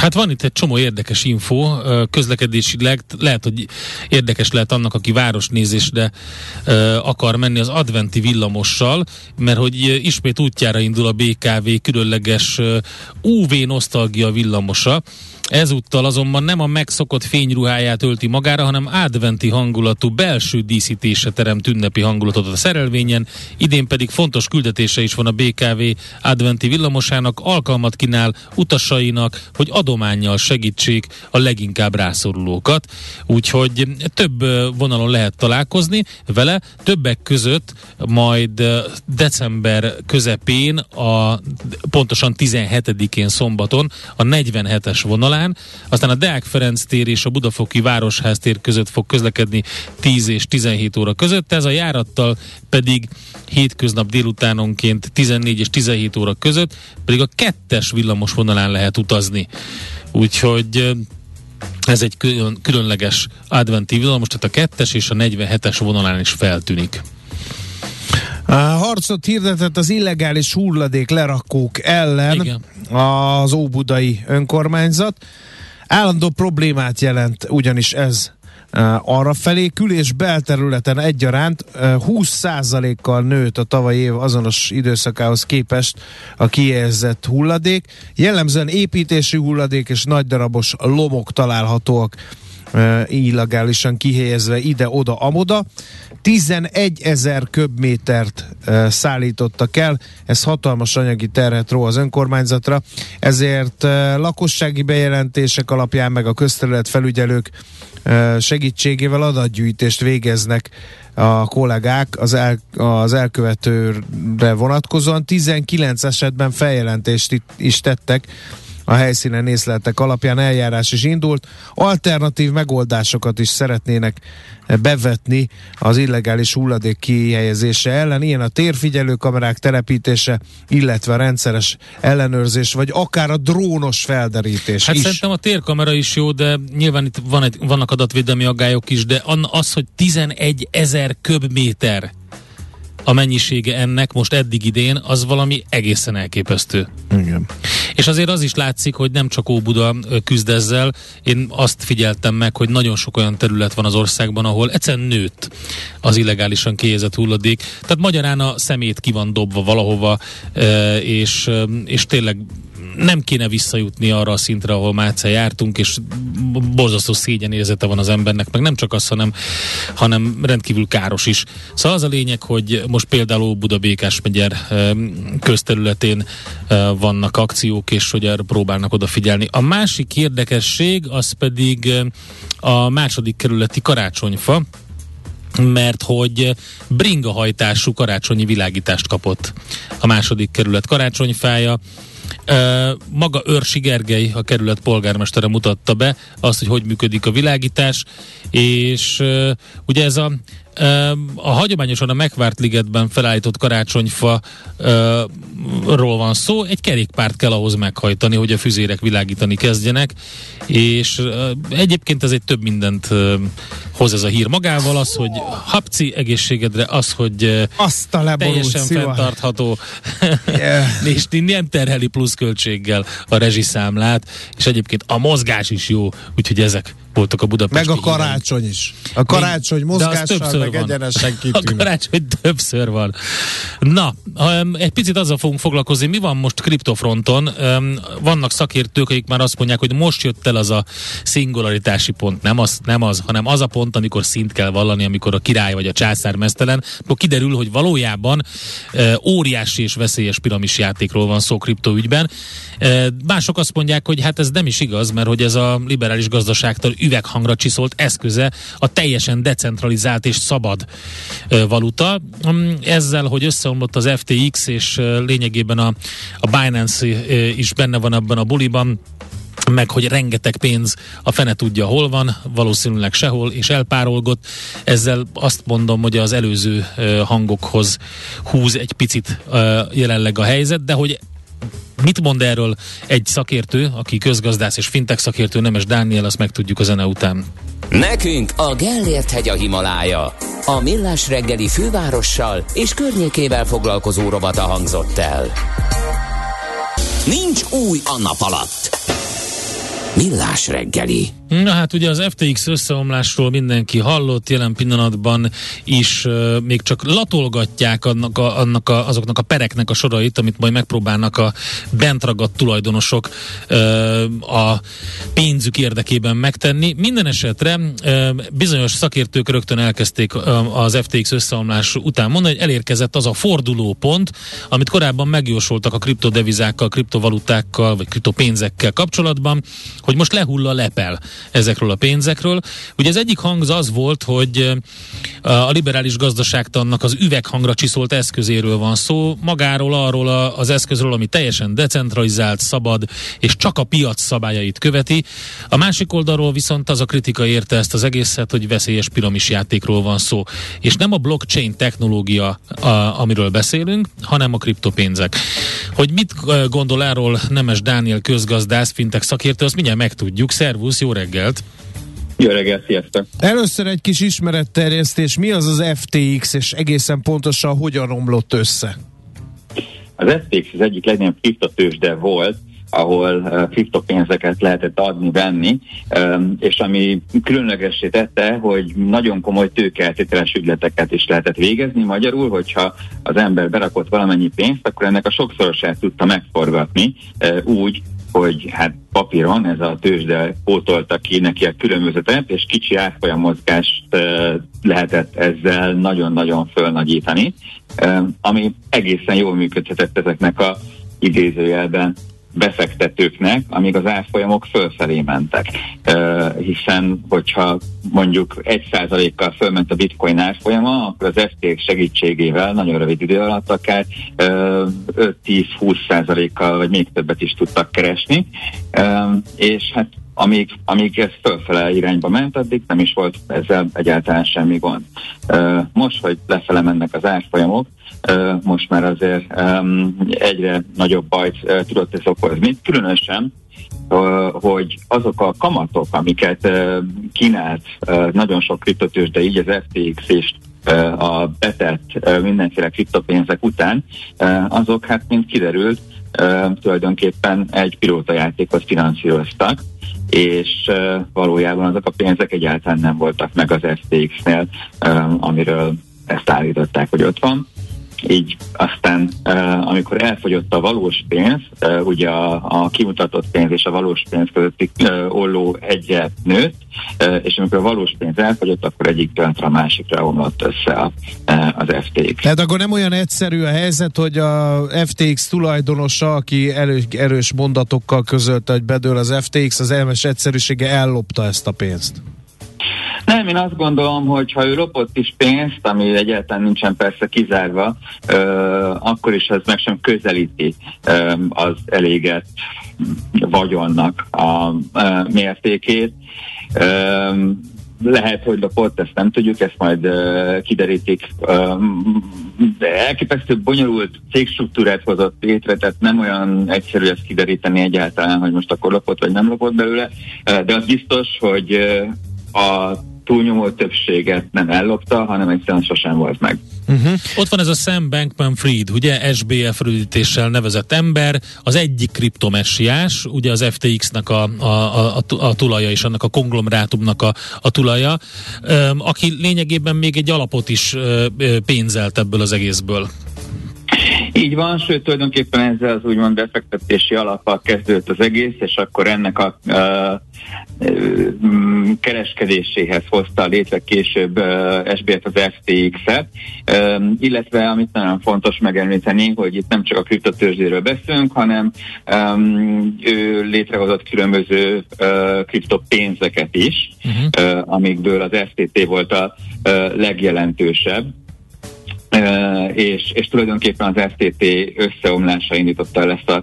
Speaker 4: Hát van itt egy csomó érdekes info, közlekedésileg, lehet, hogy érdekes lehet annak, aki városnézésre akar menni az adventi villamossal, mert hogy ismét útjára indul a BKV különleges UV nosztalgia villamosa. Ezúttal azonban nem a megszokott fényruháját ölti magára, hanem adventi hangulatú belső díszítése teremt ünnepi hangulatot a szerelvényen, idén pedig fontos küldetése is van a BKV adventi villamosának, alkalmat kínál utasainak, hogy adományjal segítsék a leginkább rászorulókat. Úgyhogy több vonalon lehet találkozni vele, többek között majd december közepén, a, pontosan 17-én szombaton a 47-es vonalán, aztán a Deák Ferenc tér és a Budafoki Városház tér között fog közlekedni 10 és 17 óra között, ez a járattal pedig hétköznap délutánonként 14 és 17 óra között, pedig a kettes villamos vonalán lehet utazni. Úgyhogy ez egy külön, különleges adventi villamos, tehát a kettes és a 47-es vonalán is feltűnik.
Speaker 3: Harcot hirdetett az illegális hulladék lerakók ellen
Speaker 4: Igen.
Speaker 3: az Óbudai önkormányzat. Állandó problémát jelent ugyanis ez uh, arra felé, kül- és belterületen egyaránt uh, 20%-kal nőtt a tavalyi év azonos időszakához képest a kijelzett hulladék. Jellemzően építési hulladék és nagy darabos lomok találhatóak illegálisan kihelyezve ide-oda, amoda. 11 ezer köbmétert szállítottak el, ez hatalmas anyagi terhet ró az önkormányzatra, ezért lakossági bejelentések alapján meg a közterület felügyelők segítségével adatgyűjtést végeznek a kollégák az, el, az elkövetőre vonatkozóan. 19 esetben feljelentést is tettek a helyszínen észleltek alapján eljárás is indult. Alternatív megoldásokat is szeretnének bevetni az illegális hulladék kihelyezése ellen. Ilyen a térfigyelő kamerák telepítése, illetve a rendszeres ellenőrzés, vagy akár a drónos felderítés
Speaker 4: Hát
Speaker 3: is.
Speaker 4: szerintem a térkamera is jó, de nyilván itt van egy, vannak adatvédelmi aggályok is, de az, hogy 11 ezer köbméter a mennyisége ennek most eddig idén, az valami egészen elképesztő.
Speaker 3: Igen.
Speaker 4: És azért az is látszik, hogy nem csak Óbuda küzd ezzel. Én azt figyeltem meg, hogy nagyon sok olyan terület van az országban, ahol egyszerűen nőtt az illegálisan kiézett hulladék. Tehát magyarán a szemét ki van dobva valahova, és, és tényleg nem kéne visszajutni arra a szintre, ahol már jártunk, és borzasztó szégyenérzete van az embernek, meg nem csak az, hanem, hanem rendkívül káros is. Szóval az a lényeg, hogy most például Budabékás megyer közterületén vannak akciók, és hogy erre próbálnak odafigyelni. A másik érdekesség, az pedig a második kerületi karácsonyfa, mert hogy bringahajtású karácsonyi világítást kapott a második kerület karácsonyfája. Maga Őrsi Gergely, a kerület polgármestere mutatta be azt, hogy hogy működik a világítás, és ugye ez a a hagyományosan a megvárt ligetben felállított karácsonyfa ról van szó, egy kerékpárt kell ahhoz meghajtani, hogy a füzérek világítani kezdjenek, és egyébként ez egy több mindent hoz ez a hír magával, az, hogy hapci egészségedre, az, hogy
Speaker 3: Azt a
Speaker 4: teljesen
Speaker 3: szívás.
Speaker 4: fenntartható,
Speaker 3: Yeah.
Speaker 4: és nem terheli pluszköltséggel a rezsiszámlát, és egyébként a mozgás is jó, úgyhogy ezek voltak a budapesti
Speaker 3: Meg a karácsony is. A karácsony
Speaker 4: az
Speaker 3: mozgással meg
Speaker 4: van.
Speaker 3: egyenesen
Speaker 4: A karácsony többször van. Na, um, egy picit azzal fogunk foglalkozni, mi van most kriptofronton. Um, vannak szakértők, akik már azt mondják, hogy most jött el az a szingularitási pont. Nem az, nem az, hanem az a pont, amikor szint kell vallani, amikor a király vagy a császár mesztelen. Akkor kiderül, hogy valójában uh, óriási és veszélyes piramis játékról van szó kriptoügyben. Uh, mások azt mondják, hogy hát ez nem is igaz, mert hogy ez a liberális gazdaságtól üveghangra csiszolt eszköze a teljesen decentralizált és szabad valuta. Mm, Ezzel, hogy összeomlott az FTX, és lényegében a, a Binance is benne van abban a buliban, meg hogy rengeteg pénz a fene tudja hol van, valószínűleg sehol, és elpárolgott. Ezzel azt mondom, hogy az előző hangokhoz húz egy picit jelenleg a helyzet, de hogy Mit mond erről egy szakértő, aki közgazdász és fintech szakértő, Nemes Dániel, azt megtudjuk a zene után.
Speaker 1: Nekünk a Gellért hegy a Himalája. A millás reggeli fővárossal és környékével foglalkozó rovata hangzott el. Nincs új a nap alatt. Millás reggeli.
Speaker 4: Na hát ugye az FTX összeomlásról mindenki hallott, jelen pillanatban is uh, még csak latolgatják annak a, annak a, azoknak a pereknek a sorait, amit majd megpróbálnak a bent ragadt tulajdonosok uh, a pénzük érdekében megtenni. Minden esetre uh, bizonyos szakértők rögtön elkezdték uh, az FTX összeomlás után mondani, hogy elérkezett az a fordulópont, amit korábban megjósoltak a kriptodevizákkal, kriptovalutákkal, vagy kriptopénzekkel kapcsolatban, hogy most lehull a lepel ezekről a pénzekről. Ugye az egyik hang az volt, hogy a liberális gazdaságtannak az üveghangra csiszolt eszközéről van szó, magáról arról a, az eszközről, ami teljesen decentralizált, szabad, és csak a piac szabályait követi. A másik oldalról viszont az a kritika érte ezt az egészet, hogy veszélyes piramis játékról van szó. És nem a blockchain technológia, a, amiről beszélünk, hanem a kriptopénzek. Hogy mit gondol erről Nemes Dániel közgazdász, fintek szakértő, azt mindjárt megtudjuk. Szervusz, jó reggelt!
Speaker 6: Jó reggelt, sziasztok!
Speaker 3: Először egy kis ismeretterjesztés. Mi az az FTX, és egészen pontosan hogyan romlott össze?
Speaker 6: Az FTX az egyik legnagyobb kriptotősde volt, ahol uh, kriptopénzeket lehetett adni, venni, um, és ami különlegessé tette, hogy nagyon komoly tőkeeltételes ügyleteket is lehetett végezni. Magyarul, hogyha az ember berakott valamennyi pénzt, akkor ennek a sokszorosát tudta megforgatni uh, úgy, hogy hát papíron ez a tőzsde pótolta ki neki a különbözetet, és kicsi árfolyam mozgást uh, lehetett ezzel nagyon-nagyon fölnagyítani, ami egészen jól működhetett ezeknek a idézőjelben befektetőknek, amíg az árfolyamok fölfelé mentek. Hiszen, hogyha mondjuk egy százalékkal fölment a bitcoin árfolyama, akkor az FTX segítségével nagyon rövid idő alatt akár uh, 5-10-20 százalékkal, vagy még többet is tudtak keresni. És hát amíg, amíg ez fölfele irányba ment, addig nem is volt ezzel egyáltalán semmi gond. Most, hogy lefele mennek az árfolyamok, most már azért egyre nagyobb bajt tudott ez okozni. Különösen, hogy azok a kamatok, amiket kínált nagyon sok kriptotős, de így az FTX és a betett mindenféle kriptopénzek után, azok hát, mint kiderült, tulajdonképpen egy pilótajátékot finanszíroztak, és valójában azok a pénzek egyáltalán nem voltak meg az FTX-nél, amiről ezt állították, hogy ott van így aztán amikor elfogyott a valós pénz, ugye a, a kimutatott pénz és a valós pénz közötti olló egyet nőtt, és amikor a valós pénz elfogyott, akkor egyik pillanatra a másikra omlott össze a, az FTX.
Speaker 3: Tehát akkor nem olyan egyszerű a helyzet, hogy a FTX tulajdonosa, aki erős, erős mondatokkal közölte, hogy bedől az FTX, az elmes egyszerűsége ellopta ezt a pénzt.
Speaker 6: Nem, én azt gondolom, hogy ha ő lopott is pénzt, ami egyáltalán nincsen persze kizárva, ö, akkor is ez meg sem közelíti ö, az elégett vagyonnak a ö, mértékét. Ö, lehet, hogy lopott, ezt nem tudjuk, ezt majd uh, kiderítik. Um, de elképesztő bonyolult cégstruktúrát hozott létre, tehát nem olyan egyszerű ezt kideríteni egyáltalán, hogy most akkor lopott vagy nem lopott belőle, de az biztos, hogy uh, a túlnyomó többséget nem ellopta, hanem egyszerűen sosem volt meg.
Speaker 4: Uh-huh. Ott van ez a Sam Bankman-Fried, ugye SBF rövidítéssel nevezett ember, az egyik kriptomessiás, ugye az FTX-nek a, a, a, a tulaja és annak a konglomerátumnak a, a tulaja, aki lényegében még egy alapot is pénzelt ebből az egészből.
Speaker 6: Így van, sőt tulajdonképpen ezzel az úgymond befektetési alappal kezdődött az egész, és akkor ennek a uh, kereskedéséhez hozta létre később uh, SBF az FTX-et, uh, illetve amit nagyon fontos megemlíteni, hogy itt nem csak a kriptotőrzséről beszélünk, hanem um, ő létrehozott különböző uh, kriptopénzeket is, uh-huh. uh, amikből az FTT volt a uh, legjelentősebb és, és tulajdonképpen az FTT összeomlása indította el ezt a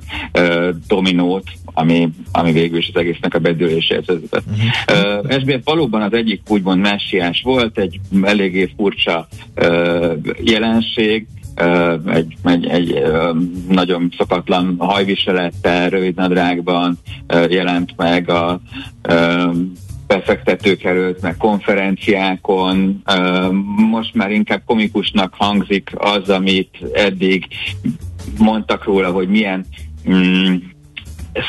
Speaker 6: dominót, ami, ami végül is az egésznek a bedőléséhez vezetett. Uh-huh. Uh, SBF valóban az egyik úgymond messiás volt, egy eléggé furcsa uh, jelenség, Uh, egy, egy, egy uh, nagyon szokatlan hajviselettel, rövid nadrágban uh, jelent meg a befektetők előtt, meg konferenciákon. Most már inkább komikusnak hangzik az, amit eddig mondtak róla, hogy milyen mm,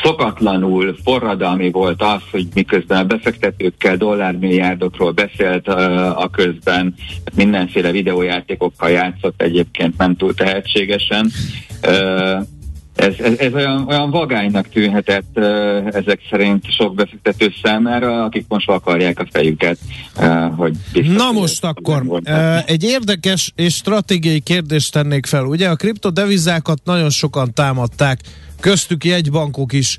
Speaker 6: szokatlanul forradalmi volt az, hogy miközben a befektetőkkel dollármilliárdokról beszélt a közben, mindenféle videójátékokkal játszott egyébként nem túl tehetségesen ez, ez, ez olyan, olyan vagánynak tűnhetett ezek szerint sok befektető számára, akik most akarják a fejüket, hogy
Speaker 3: Na most akkor, uh, egy érdekes és stratégiai kérdést tennék fel. Ugye a kriptodevizákat nagyon sokan támadták, köztük jegybankok is,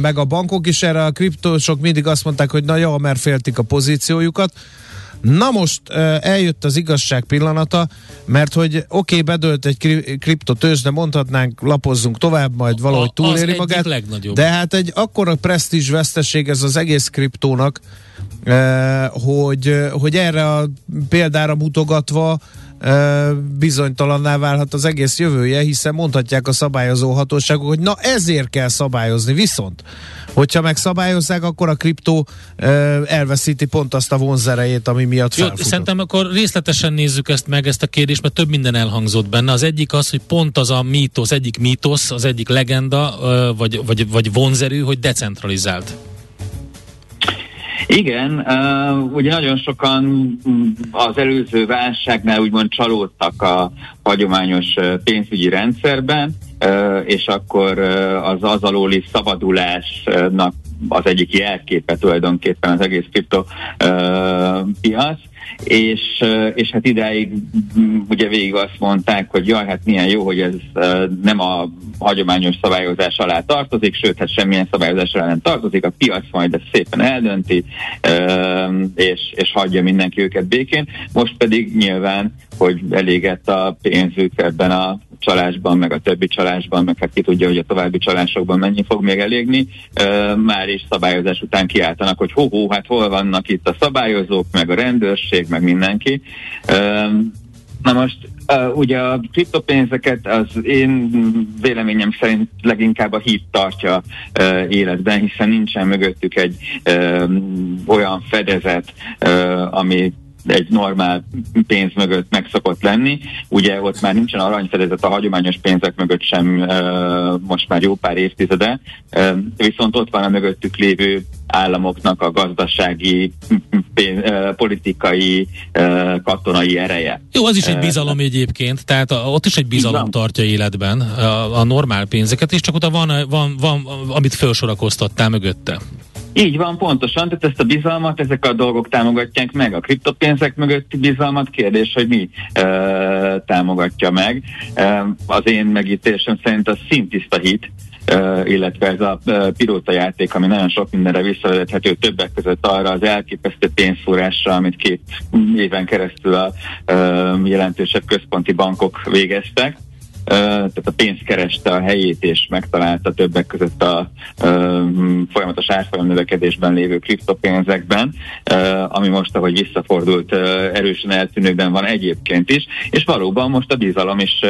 Speaker 3: meg a bankok is erre a kriptósok mindig azt mondták, hogy na jó, mert féltik a pozíciójukat. Na most eljött az igazság pillanata, mert hogy oké, okay, bedölt egy kri- kriptotős, de mondhatnánk, lapozzunk tovább, majd valahogy túléri magát.
Speaker 4: Legnagyobb.
Speaker 3: De hát egy akkora presztízs veszteség ez az egész kriptónak, hogy, hogy erre a példára mutogatva bizonytalanná válhat az egész jövője, hiszen mondhatják a szabályozó hatóságok, hogy na ezért kell szabályozni. Viszont, hogyha megszabályozzák, akkor a kriptó elveszíti pont azt a vonzerejét, ami miatt
Speaker 4: Jó, Szerintem akkor részletesen nézzük ezt meg, ezt a kérdést, mert több minden elhangzott benne. Az egyik az, hogy pont az a mítosz, egyik mítosz, az egyik legenda, vagy, vagy, vagy vonzerű, hogy decentralizált.
Speaker 6: Igen, ugye nagyon sokan mm, az előző válságnál úgymond csalódtak a hagyományos pénzügyi rendszerben, és akkor az az alóli szabadulásnak az egyik jelképe tulajdonképpen az egész kriptopiac. Uh, és, és hát idáig mm, ugye végig azt mondták, hogy jaj, hát milyen jó, hogy ez nem a hagyományos szabályozás alá tartozik, sőt, hát semmilyen szabályozás alá nem tartozik, a piac majd ezt szépen eldönti, és, és hagyja mindenki őket békén. Most pedig nyilván, hogy elégett a pénzük ebben a csalásban, meg a többi csalásban, meg hát ki tudja, hogy a további csalásokban mennyi fog még elégni, már is szabályozás után kiáltanak, hogy hó, hát hol vannak itt a szabályozók, meg a rendőrség, meg mindenki. Na most Uh, ugye a kriptopénzeket az én véleményem szerint leginkább a hit tartja uh, életben, hiszen nincsen mögöttük egy uh, olyan fedezet, uh, ami egy normál pénz mögött meg lenni. Ugye ott már nincsen aranyfedezet a hagyományos pénzek mögött sem most már jó pár évtizede, viszont ott van a mögöttük lévő államoknak a gazdasági, politikai, katonai ereje.
Speaker 4: Jó, az is egy bizalom egyébként, tehát ott is egy bizalom tartja életben a, a normál pénzeket, és csak utána van, van, van, amit felsorakoztattál mögötte.
Speaker 6: Így van, pontosan, tehát ezt a bizalmat ezek a dolgok támogatják meg. A kriptopénzek mögötti bizalmat kérdés, hogy mi e, támogatja meg. E, az én megítélésem szerint a szintiszta hit, illetve ez a pilóta játék, ami nagyon sok mindenre visszavezethető, többek között arra az elképesztő pénzfúrásra, amit két éven keresztül a jelentősebb központi bankok végeztek tehát a pénz kereste a helyét és megtalálta többek között a folyamatos árfolyam növekedésben lévő kriptopénzekben, ami most, ahogy visszafordult, erősen eltűnőben van egyébként is, és valóban most a bizalom is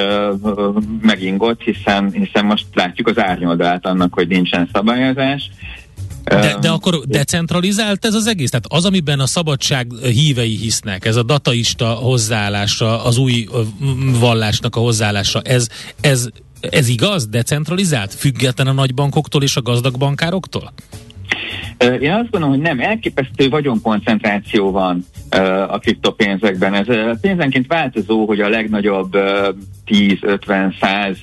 Speaker 6: megingott, hiszen, hiszen most látjuk az árnyoldalát annak, hogy nincsen szabályozás,
Speaker 4: de, de akkor decentralizált ez az egész? Tehát az, amiben a szabadság hívei hisznek, ez a dataista hozzáállása, az új vallásnak a hozzáállása, ez, ez, ez igaz? Decentralizált? Független a nagybankoktól és a gazdag bankároktól?
Speaker 6: Én azt gondolom, hogy nem, elképesztő vagyonkoncentráció van a kriptopénzekben. Ez pénzenként változó, hogy a legnagyobb 10-50-100 uh,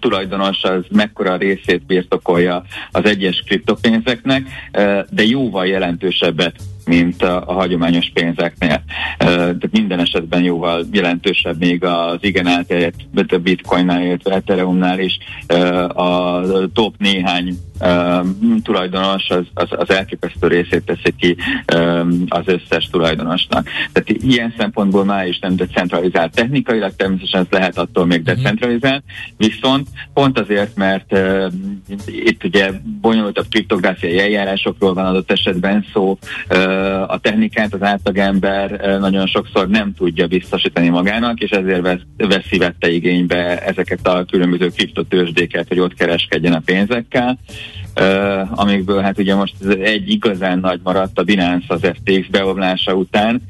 Speaker 6: tulajdonos az mekkora részét birtokolja az egyes kriptopénzeknek, de jóval jelentősebbet mint a, a hagyományos pénzeknél. Tehát minden esetben jóval jelentősebb még az igen elterjedt a bitcoinnál, illetve Ethereumnál is a top néhány tulajdonos az, az, az elképesztő részét teszi ki az összes tulajdonosnak. Tehát ilyen szempontból már is nem decentralizált technikailag, természetesen ez lehet attól még mhm. decentralizált, viszont pont azért, mert itt ugye bonyolultabb kriptográfiai eljárásokról van adott esetben szó, a technikát az átlagember nagyon sokszor nem tudja biztosítani magának, és ezért vesz, veszi igénybe ezeket a különböző kriptotősdéket, hogy ott kereskedjen a pénzekkel. Amikből hát ugye most egy igazán nagy maradt a Binance az FTX beomlása után,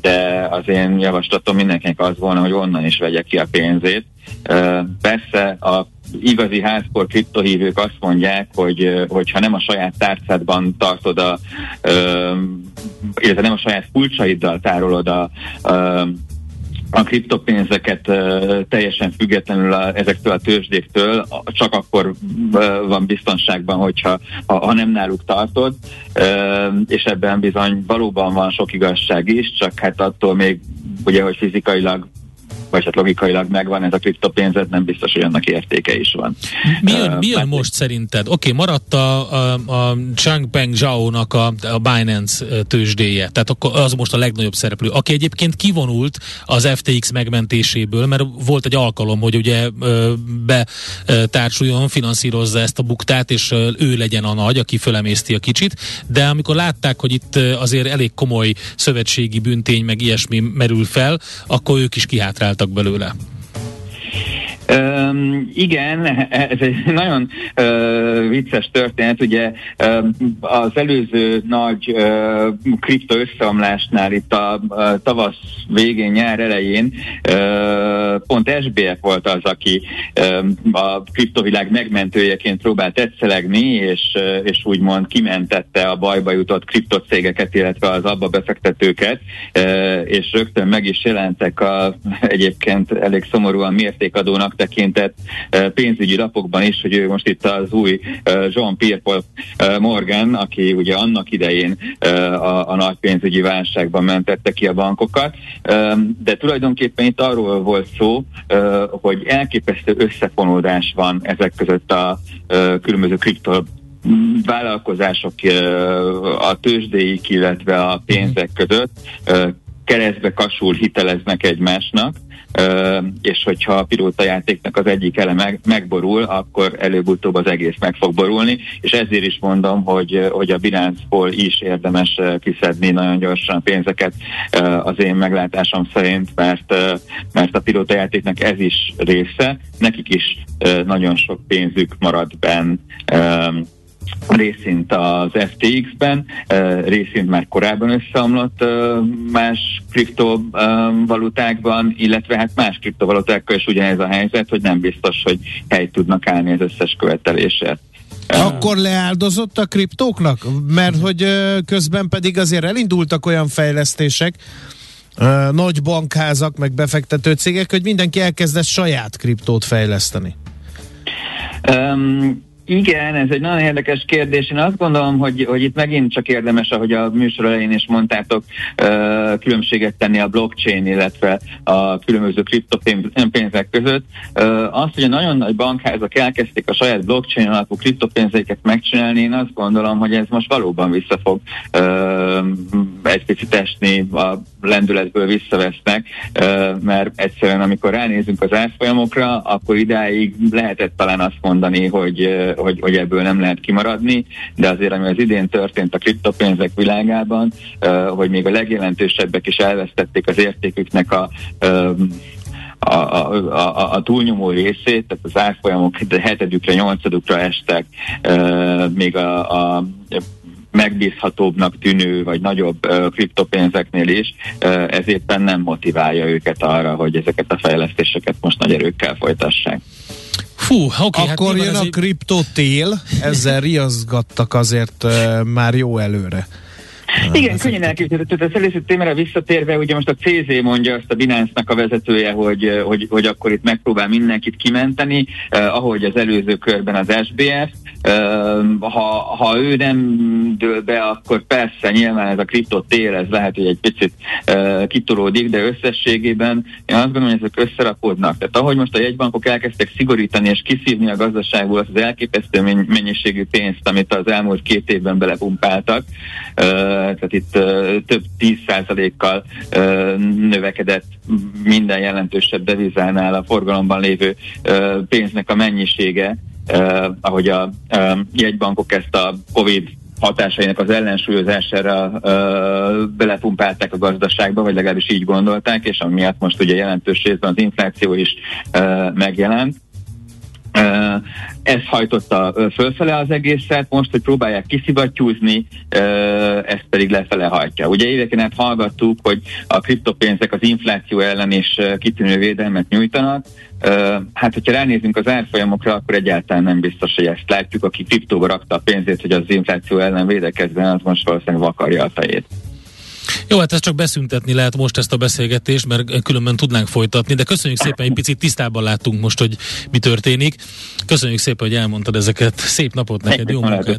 Speaker 6: de az én javaslatom mindenkinek az volna, hogy onnan is vegye ki a pénzét. Persze a igazi házkor kriptohívők azt mondják, hogy hogyha nem a saját tárcádban tartod a, illetve nem a saját kulcsaiddal tárolod a, a a kriptopénzeket teljesen függetlenül a, ezektől a tőzsdéktől, csak akkor van biztonságban, hogyha ha, nem náluk tartod, és ebben bizony valóban van sok igazság is, csak hát attól még ugye, hogy fizikailag vagy hát logikailag megvan ez a kriptopénzet, nem biztos, hogy annak értéke is van.
Speaker 4: Mi jön, uh, mi jön most szerinted? Oké, okay, maradt a, a, a Changpeng Zhao-nak a, a Binance tőzsdéje, tehát akkor az most a legnagyobb szereplő, aki egyébként kivonult az FTX megmentéséből, mert volt egy alkalom, hogy ugye betársuljon, finanszírozza ezt a buktát, és ő legyen a nagy, aki fölemészti a kicsit, de amikor látták, hogy itt azért elég komoly szövetségi büntény, meg ilyesmi merül fel, akkor ők is kihátrált csináltak belőle?
Speaker 6: Um, igen, ez egy nagyon uh, vicces történet. Ugye uh, az előző nagy uh, kripto összeomlásnál itt a uh, tavasz végén, nyár elején uh, pont SBF volt az, aki uh, a kriptovilág megmentőjeként próbált egyszelegni, és, uh, és úgymond kimentette a bajba jutott kriptocégeket, illetve az abba befektetőket, uh, és rögtön meg is jelentek a egyébként elég szomorúan mértékadónak tekintett eh, pénzügyi lapokban is, hogy ő most itt az új eh, Jean-Pierre Paul eh, Morgan, aki ugye annak idején a, a nagy pénzügyi válságban mentette ki a bankokat, de tulajdonképpen itt arról volt szó, hogy elképesztő összefonódás van ezek között a különböző kripto vállalkozások a tőzsdéik, illetve a pénzek között keresztbe kasul hiteleznek egymásnak, és hogyha a pilóta játéknak az egyik eleme megborul, akkor előbb-utóbb az egész meg fog borulni, és ezért is mondom, hogy, hogy a Binance-ból is érdemes kiszedni nagyon gyorsan pénzeket az én meglátásom szerint, mert, mert a pilóta játéknak ez is része, nekik is nagyon sok pénzük marad benn részint az FTX-ben, részint már korábban összeomlott más kriptovalutákban, illetve hát más kriptovalutákkal is ugyanez a helyzet, hogy nem biztos, hogy hely tudnak állni az összes követelésért.
Speaker 3: Akkor leáldozott a kriptóknak? Mert hogy közben pedig azért elindultak olyan fejlesztések, nagy bankházak, meg befektető cégek, hogy mindenki elkezdett saját kriptót fejleszteni.
Speaker 6: Um, igen, ez egy nagyon érdekes kérdés. Én azt gondolom, hogy, hogy itt megint csak érdemes, ahogy a műsor elején is mondtátok, különbséget tenni a blockchain, illetve a különböző kriptopénzek között. Azt, hogy a nagyon nagy bankházak elkezdték a saját blockchain alapú kriptopénzeiket megcsinálni, én azt gondolom, hogy ez most valóban vissza fog egy picit esni, a lendületből visszavesznek, mert egyszerűen amikor ránézünk az árfolyamokra, akkor idáig lehetett talán azt mondani, hogy hogy, hogy ebből nem lehet kimaradni, de azért ami az idén történt a kriptopénzek világában, hogy még a legjelentősebbek is elvesztették az értéküknek a a, a, a, a túlnyomó részét, tehát az árfolyamok hetedükre, nyolcadukra estek, uh, még a, a megbízhatóbbnak tűnő, vagy nagyobb uh, kriptopénzeknél is, uh, ez éppen nem motiválja őket arra, hogy ezeket a fejlesztéseket most nagy erőkkel folytassák.
Speaker 3: Fú, okay, hát Akkor hát jön a kriptotél, ezzel riaszgattak azért uh, már jó előre.
Speaker 6: Igen, könnyen elképzelhető. Az előző témára visszatérve, ugye most a CZ mondja azt a Binance-nak a vezetője, hogy, hogy, hogy akkor itt megpróbál mindenkit kimenteni, eh, ahogy az előző körben az SBS. Eh, ha, ha ő nem dől be, akkor persze nyilván ez a kriptot tél, ez lehet, hogy egy picit eh, kitolódik, de összességében én azt gondolom, hogy ezek összerakódnak. Tehát ahogy most a jegybankok elkezdtek szigorítani és kiszívni a gazdaságból azt az elképesztő mennyiségű pénzt, amit az elmúlt két évben belepumpáltak, eh, tehát itt több tíz százalékkal növekedett minden jelentősebb devizánál a forgalomban lévő pénznek a mennyisége, ahogy a jegybankok ezt a COVID hatásainak az ellensúlyozására ö, belepumpálták a gazdaságba, vagy legalábbis így gondolták, és amiatt most ugye jelentős részben az infláció is ö, megjelent. Ez hajtotta fölfele az egészet, most, hogy próbálják kiszivattyúzni, ezt pedig lefele hajtja. Ugye éveken át hallgattuk, hogy a kriptopénzek az infláció ellen is kitűnő védelmet nyújtanak, Hát, hogyha ránézünk az árfolyamokra, akkor egyáltalán nem biztos, hogy ezt látjuk. Aki kriptóba rakta a pénzét, hogy az infláció ellen védekezzen, az most valószínűleg vakarja a fejét.
Speaker 4: Jó, hát ezt csak beszüntetni lehet most ezt a beszélgetést, mert különben tudnánk folytatni, de köszönjük szépen, egy picit tisztában láttunk most, hogy mi történik. Köszönjük szépen, hogy elmondtad ezeket. Szép napot neked, jó munkát!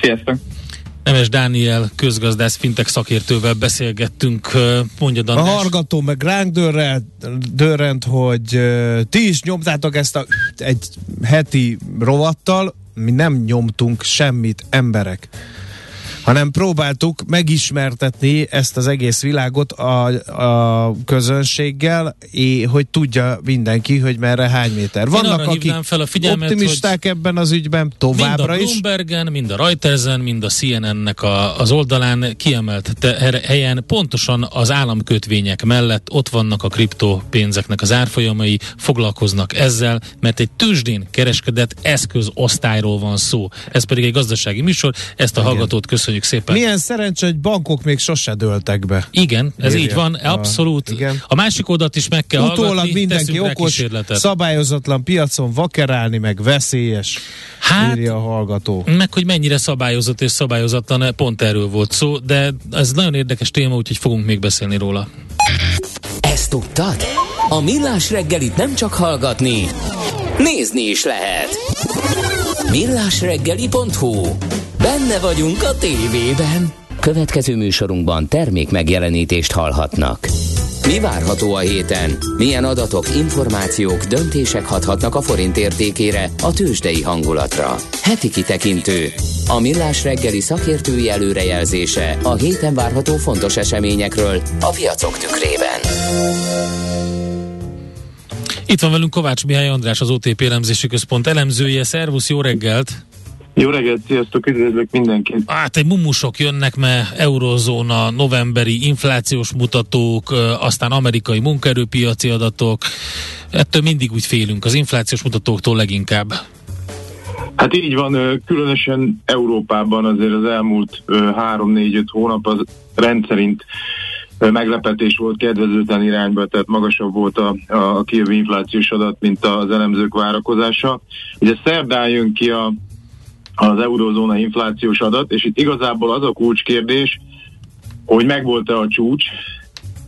Speaker 6: Sziasztok!
Speaker 4: Nemes Dániel közgazdász fintek szakértővel beszélgettünk, mondja Danás.
Speaker 3: A hallgató meg ránk dörrent, hogy ti is nyomtátok ezt a egy heti rovattal, mi nem nyomtunk semmit, emberek hanem próbáltuk megismertetni ezt az egész világot a, a közönséggel, és hogy tudja mindenki, hogy merre hány méter. Vannak, akik fel a figyelmet, optimisták ebben az ügyben továbbra
Speaker 4: is. Mind a Bloombergen, mind a Reutersen, mind a CNN-nek a, az oldalán kiemelt te, helyen pontosan az államkötvények mellett ott vannak a kriptopénzeknek az árfolyamai, foglalkoznak ezzel, mert egy tőzsdén kereskedett eszközosztályról van szó. Ez pedig egy gazdasági műsor, ezt a Igen. hallgatót köszönjük Köszönjük szépen.
Speaker 3: Milyen szerencsé, hogy bankok még sose dőltek be.
Speaker 4: Igen, ez Írja. így van, abszolút. A, igen. a másik oldalt is meg kell Utólag hallgatni,
Speaker 3: mindenki okos, szabályozatlan piacon vakerálni, meg veszélyes, hát, írja a hallgató.
Speaker 4: Meg, hogy mennyire szabályozott és szabályozatlan, pont erről volt szó, de ez nagyon érdekes téma, úgyhogy fogunk még beszélni róla.
Speaker 1: Ezt tudtad? A Millás reggelit nem csak hallgatni, nézni is lehet. Millásreggeli.hu Benne vagyunk a tévében. Következő műsorunkban termék megjelenítést hallhatnak. Mi várható a héten? Milyen adatok, információk, döntések hathatnak a forint értékére, a tőzsdei hangulatra? Heti kitekintő. A millás reggeli szakértői előrejelzése a héten várható fontos eseményekről a piacok tükrében.
Speaker 4: Itt van velünk Kovács Mihály András, az OTP elemzési központ elemzője. Szervusz, jó reggelt!
Speaker 7: Jó reggelt, sziasztok, üdvözlök mindenkit!
Speaker 4: Hát egy mumusok jönnek, mert eurozóna, novemberi inflációs mutatók, aztán amerikai munkaerőpiaci adatok. Ettől mindig úgy félünk, az inflációs mutatóktól leginkább.
Speaker 7: Hát így van, különösen Európában azért az elmúlt 3-4-5 hónap az rendszerint meglepetés volt kedvezőtlen irányba, tehát magasabb volt a, a, kijövő inflációs adat, mint az elemzők várakozása. Ugye szerdán jön ki a, az eurozóna inflációs adat, és itt igazából az a kulcskérdés, hogy megvolt-e a csúcs,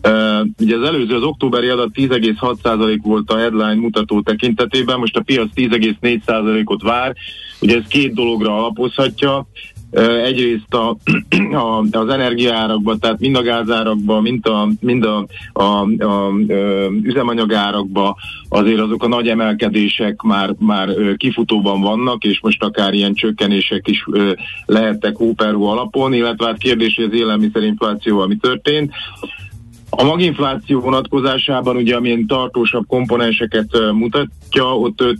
Speaker 7: Uh, ugye az előző, az októberi adat 10,6% volt a headline mutató tekintetében, most a piac 10,4%-ot vár, ugye ez két dologra alapozhatja. Egyrészt a, a, az energiárakban, tehát mind a gázárakban, mind a, mind a, a, a, a üzemanyagárakban azért azok a nagy emelkedések már, már kifutóban vannak, és most akár ilyen csökkenések is lehettek hóperú alapon, illetve hát kérdés, hogy az élelmiszerinfláció, ami történt. A maginfláció vonatkozásában ugye amilyen tartósabb komponenseket mutatja, ott 5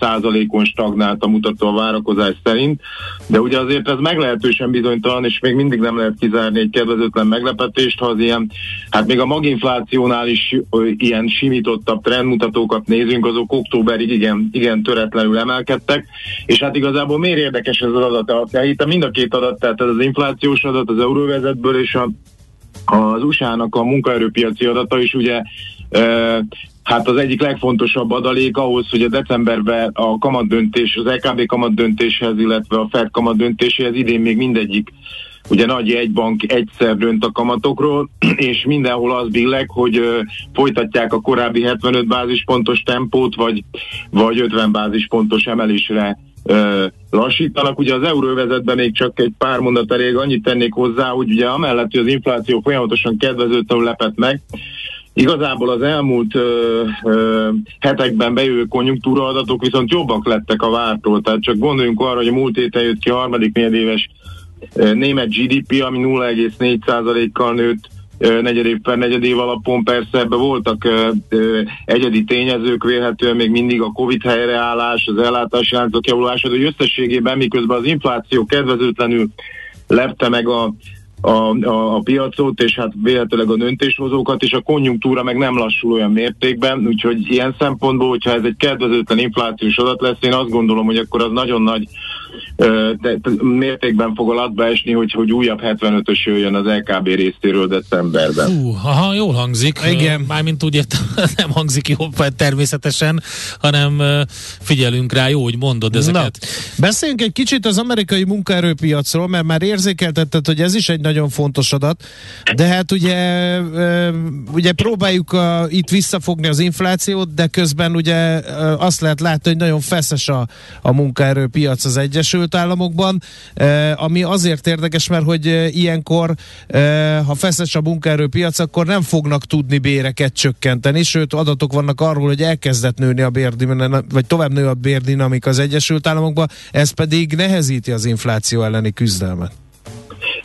Speaker 7: százalékon stagnált a mutató a várakozás szerint, de ugye azért ez meglehetősen bizonytalan, és még mindig nem lehet kizárni egy kedvezőtlen meglepetést, ha az ilyen, hát még a maginflációnál is ilyen simítottabb trendmutatókat nézünk, azok októberig igen, igen töretlenül emelkedtek, és hát igazából miért érdekes ez az adat? Itt mind a két adat, tehát ez az inflációs adat az euróvezetből és a az USA-nak a munkaerőpiaci adata is ugye hát az egyik legfontosabb adalék ahhoz, hogy a decemberben a kamatdöntés, az LKB kamatdöntéshez, illetve a Fed kamatdöntéséhez idén még mindegyik ugye nagy egybank egyszer dönt a kamatokról, és mindenhol az billeg, hogy ö, folytatják a korábbi 75 bázispontos tempót, vagy, vagy 50 bázispontos emelésre lassítanak. Ugye az euróvezetben még csak egy pár mondat elég annyit tennék hozzá, hogy ugye amellett, hogy az infláció folyamatosan kedvezőtlenül lepett meg, Igazából az elmúlt ö, ö, hetekben bejövő konjunktúra adatok viszont jobbak lettek a vártól. Tehát csak gondoljunk arra, hogy a múlt héten jött ki a harmadik negyedéves német GDP, ami 0,4%-kal nőtt negyedév per negyedév alapon persze ebbe voltak egyedi tényezők, vélhetően még mindig a Covid helyreállás, az ellátási láncok javulása, de összességében miközben az infláció kedvezőtlenül lepte meg a, a, a, a piacot, és hát véletlenül a döntéshozókat, és a konjunktúra meg nem lassul olyan mértékben, úgyhogy ilyen szempontból, hogyha ez egy kedvezőtlen inflációs adat lesz, én azt gondolom, hogy akkor az nagyon nagy de, mértékben fog alatba esni, hogy, hogy újabb 75-ös jöjjön az LKB részéről decemberben.
Speaker 4: Hú, aha, jól hangzik. Igen. Mármint úgy nem hangzik jó természetesen, hanem figyelünk rá, jó, hogy mondod ezeket. Na,
Speaker 3: beszéljünk egy kicsit az amerikai munkaerőpiacról, mert már érzékeltetted, hogy ez is egy nagyon fontos adat, de hát ugye, ugye próbáljuk a, itt visszafogni az inflációt, de közben ugye azt lehet látni, hogy nagyon feszes a, a munkaerőpiac az egyes Egyesült Államokban, eh, ami azért érdekes, mert hogy eh, ilyenkor, eh, ha feszes a munkaerőpiac, akkor nem fognak tudni béreket csökkenteni, sőt adatok vannak arról, hogy elkezdett nőni a bérdinamika, vagy tovább nő a bérdinamika az Egyesült Államokban, ez pedig nehezíti az infláció elleni küzdelmet.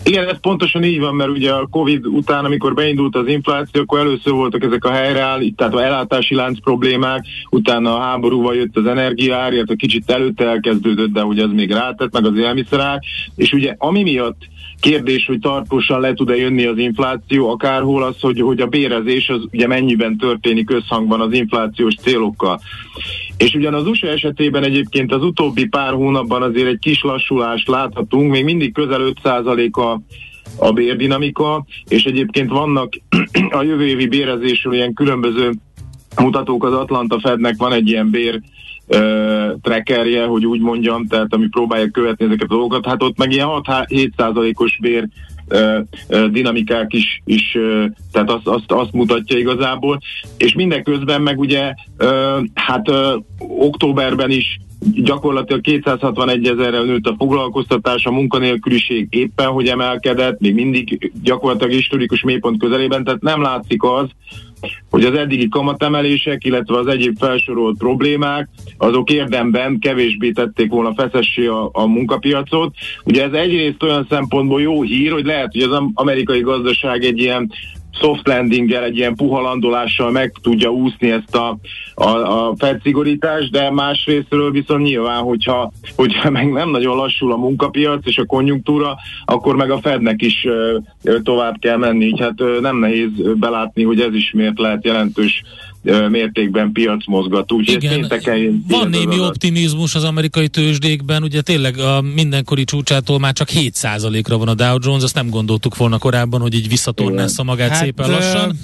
Speaker 7: Igen, ez pontosan így van, mert ugye a Covid után, amikor beindult az infláció, akkor először voltak ezek a helyreáll, tehát a ellátási lánc problémák, utána a háborúval jött az energiaár, illetve kicsit előtte elkezdődött, de ugye ez még rátett, meg az élmiszerár, és ugye ami miatt kérdés, hogy tartósan le tud-e jönni az infláció, akárhol az, hogy, hogy a bérezés az ugye mennyiben történik összhangban az inflációs célokkal. És ugyan az USA esetében egyébként az utóbbi pár hónapban azért egy kis lassulást láthatunk, még mindig közel 5% a a bérdinamika, és egyébként vannak a jövő évi bérezésről ilyen különböző mutatók az Atlanta Fednek van egy ilyen bér trackerje, hogy úgy mondjam, tehát ami próbálja követni ezeket a dolgokat, hát ott meg ilyen 6-7 os bér dinamikák is, is tehát azt, azt, azt mutatja igazából, és mindenközben meg ugye hát októberben is gyakorlatilag 261 ezerrel nőtt a foglalkoztatás, a munkanélküliség éppen, hogy emelkedett, még mindig gyakorlatilag historikus mélypont közelében, tehát nem látszik az, hogy az eddigi kamatemelések, illetve az egyéb felsorolt problémák, azok érdemben kevésbé tették volna feszessé a, a munkapiacot. Ugye ez egyrészt olyan szempontból jó hír, hogy lehet, hogy az amerikai gazdaság egy ilyen soft landinggel, egy ilyen puha landolással meg tudja úszni ezt a, a, a felszigorítást, de másrésztről viszont nyilván, hogyha, hogyha meg nem nagyon lassul a munkapiac és a konjunktúra, akkor meg a Fednek is ö, tovább kell menni, így hát ö, nem nehéz belátni, hogy ez is miért lehet jelentős mértékben piacmozgató. Úgyhogy
Speaker 4: Igen,
Speaker 7: pénteken
Speaker 4: van
Speaker 7: az
Speaker 4: némi
Speaker 7: adat.
Speaker 4: optimizmus az amerikai tőzsdékben, ugye tényleg a mindenkori csúcsától már csak 7%-ra van a Dow Jones, azt nem gondoltuk volna korábban, hogy így visszatornázza magát
Speaker 3: Hát,
Speaker 4: szépen lassan,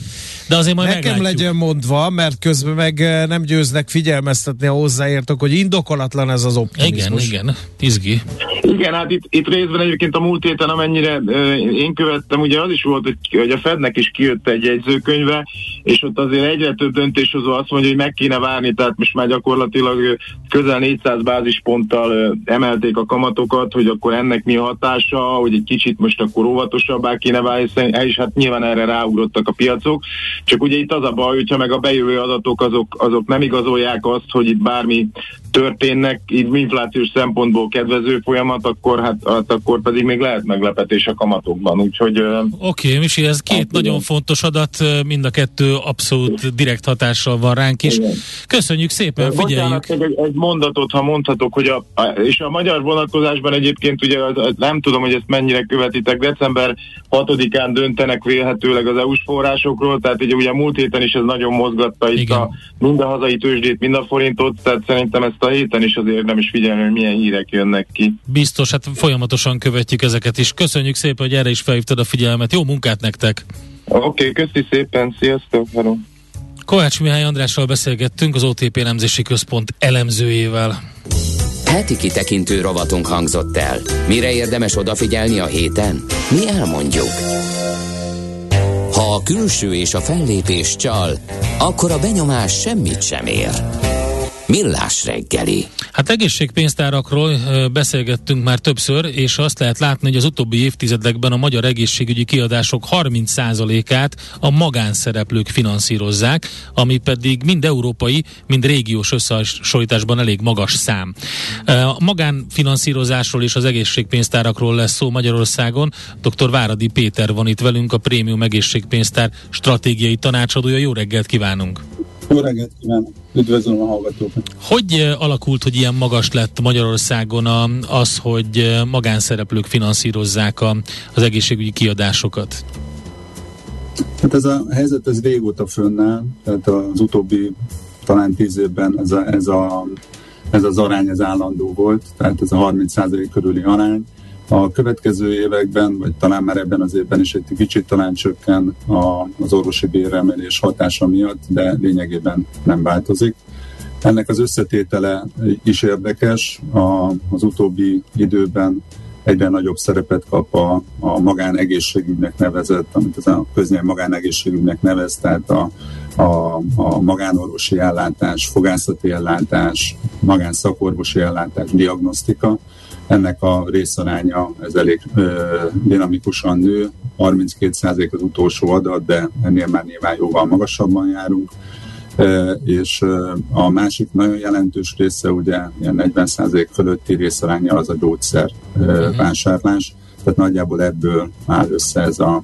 Speaker 4: de azért majd
Speaker 3: Nekem
Speaker 4: meglátjuk.
Speaker 3: legyen mondva, mert közben meg eh, nem győznek figyelmeztetni a hozzáértok, hogy indokolatlan ez az
Speaker 4: Igen,
Speaker 3: optimizmus.
Speaker 4: igen, izgi.
Speaker 7: Igen, hát itt, itt részben egyébként a múlt héten, amennyire ö, én követtem, ugye az is volt, hogy, hogy a Fednek is kijött egy jegyzőkönyve, és ott azért egyre több döntéshozó azt mondja, hogy meg kéne várni, tehát most már gyakorlatilag ö, közel 400 bázisponttal emelték a kamatokat, hogy akkor ennek mi a hatása, hogy egy kicsit most akkor óvatosabbá kéne válni, és hát nyilván erre ráugrottak a piacok. Csak ugye itt az a baj, hogyha meg a bejövő adatok azok, azok nem igazolják azt, hogy itt bármi történnek, így inflációs szempontból kedvező folyamat, akkor hát, hát akkor pedig még lehet meglepetés a kamatokban. Úgyhogy
Speaker 4: Oké, okay, Misi, ez két
Speaker 7: Hát,
Speaker 4: nagyon
Speaker 7: igen.
Speaker 4: fontos adat, mind a kettő abszolút direkt hatással van ránk is.
Speaker 7: Igen.
Speaker 4: Köszönjük szépen, figyeljük.
Speaker 7: Bocsánat, egy, egy mondatot, ha mondhatok, hogy a, a, és a magyar vonatkozásban egyébként ugye az, az, nem tudom, hogy ezt mennyire követitek, december 6-án döntenek vélhetőleg az EU-s forrásokról, tehát ugye, ugye múlt héten is ez nagyon mozgatta itt
Speaker 4: Igen.
Speaker 7: a, mind a hazai tőzsdét, mind a forintot, tehát szerintem ezt a héten is azért nem is figyelni, hogy milyen hírek jönnek ki.
Speaker 4: Biztos, hát folyamatosan követjük ezeket is. Köszönjük szépen, hogy erre is felhívtad a figyelmet. Jó munkát nektek!
Speaker 7: Oké, okay, köszi szépen, sziasztok, hello.
Speaker 4: Kovács Mihály Andrással beszélgettünk, az OTP elemzési központ elemzőjével.
Speaker 1: Heti kitekintő rovatunk hangzott el. Mire érdemes odafigyelni a héten? Mi elmondjuk. Ha a külső és a fellépés csal, akkor a benyomás semmit sem ér. Millás reggeli.
Speaker 4: Hát egészségpénztárakról beszélgettünk már többször, és azt lehet látni, hogy az utóbbi évtizedekben a magyar egészségügyi kiadások 30%-át a magánszereplők finanszírozzák, ami pedig mind európai, mind régiós összehasonlításban elég magas szám. A magánfinanszírozásról és az egészségpénztárakról lesz szó Magyarországon. Dr. Váradi Péter van itt velünk, a Prémium Egészségpénztár stratégiai tanácsadója. Jó reggelt kívánunk!
Speaker 8: Jó reggelt kívánok! Üdvözlöm a hallgatókat!
Speaker 4: Hogy eh, alakult, hogy ilyen magas lett Magyarországon a, az, hogy eh, magánszereplők finanszírozzák a, az egészségügyi kiadásokat?
Speaker 8: Hát ez a helyzet ez régóta fönnáll, tehát az utóbbi talán tíz évben ez, a, ez, a, ez az arány ez állandó volt, tehát ez a 30% körüli arány. A következő években, vagy talán már ebben az évben is egy kicsit talán csökken a, az orvosi béremelés hatása miatt, de lényegében nem változik. Ennek az összetétele is érdekes. A, az utóbbi időben egyre nagyobb szerepet kap a, a magánegészségügynek nevezett, amit az a köznyelv magánegészségügynek nevez, tehát a, a, a magánorvosi ellátás, fogászati ellátás, magánszakorvosi ellátás, diagnosztika. Ennek a részaránya ez elég ö, dinamikusan nő, 32% az utolsó adat, de ennél már nyilván jóval magasabban járunk. E, és a másik nagyon jelentős része, ugye ilyen 40% fölötti részaránya az a gyógyszer e, vásárlás, tehát nagyjából ebből áll össze ez a,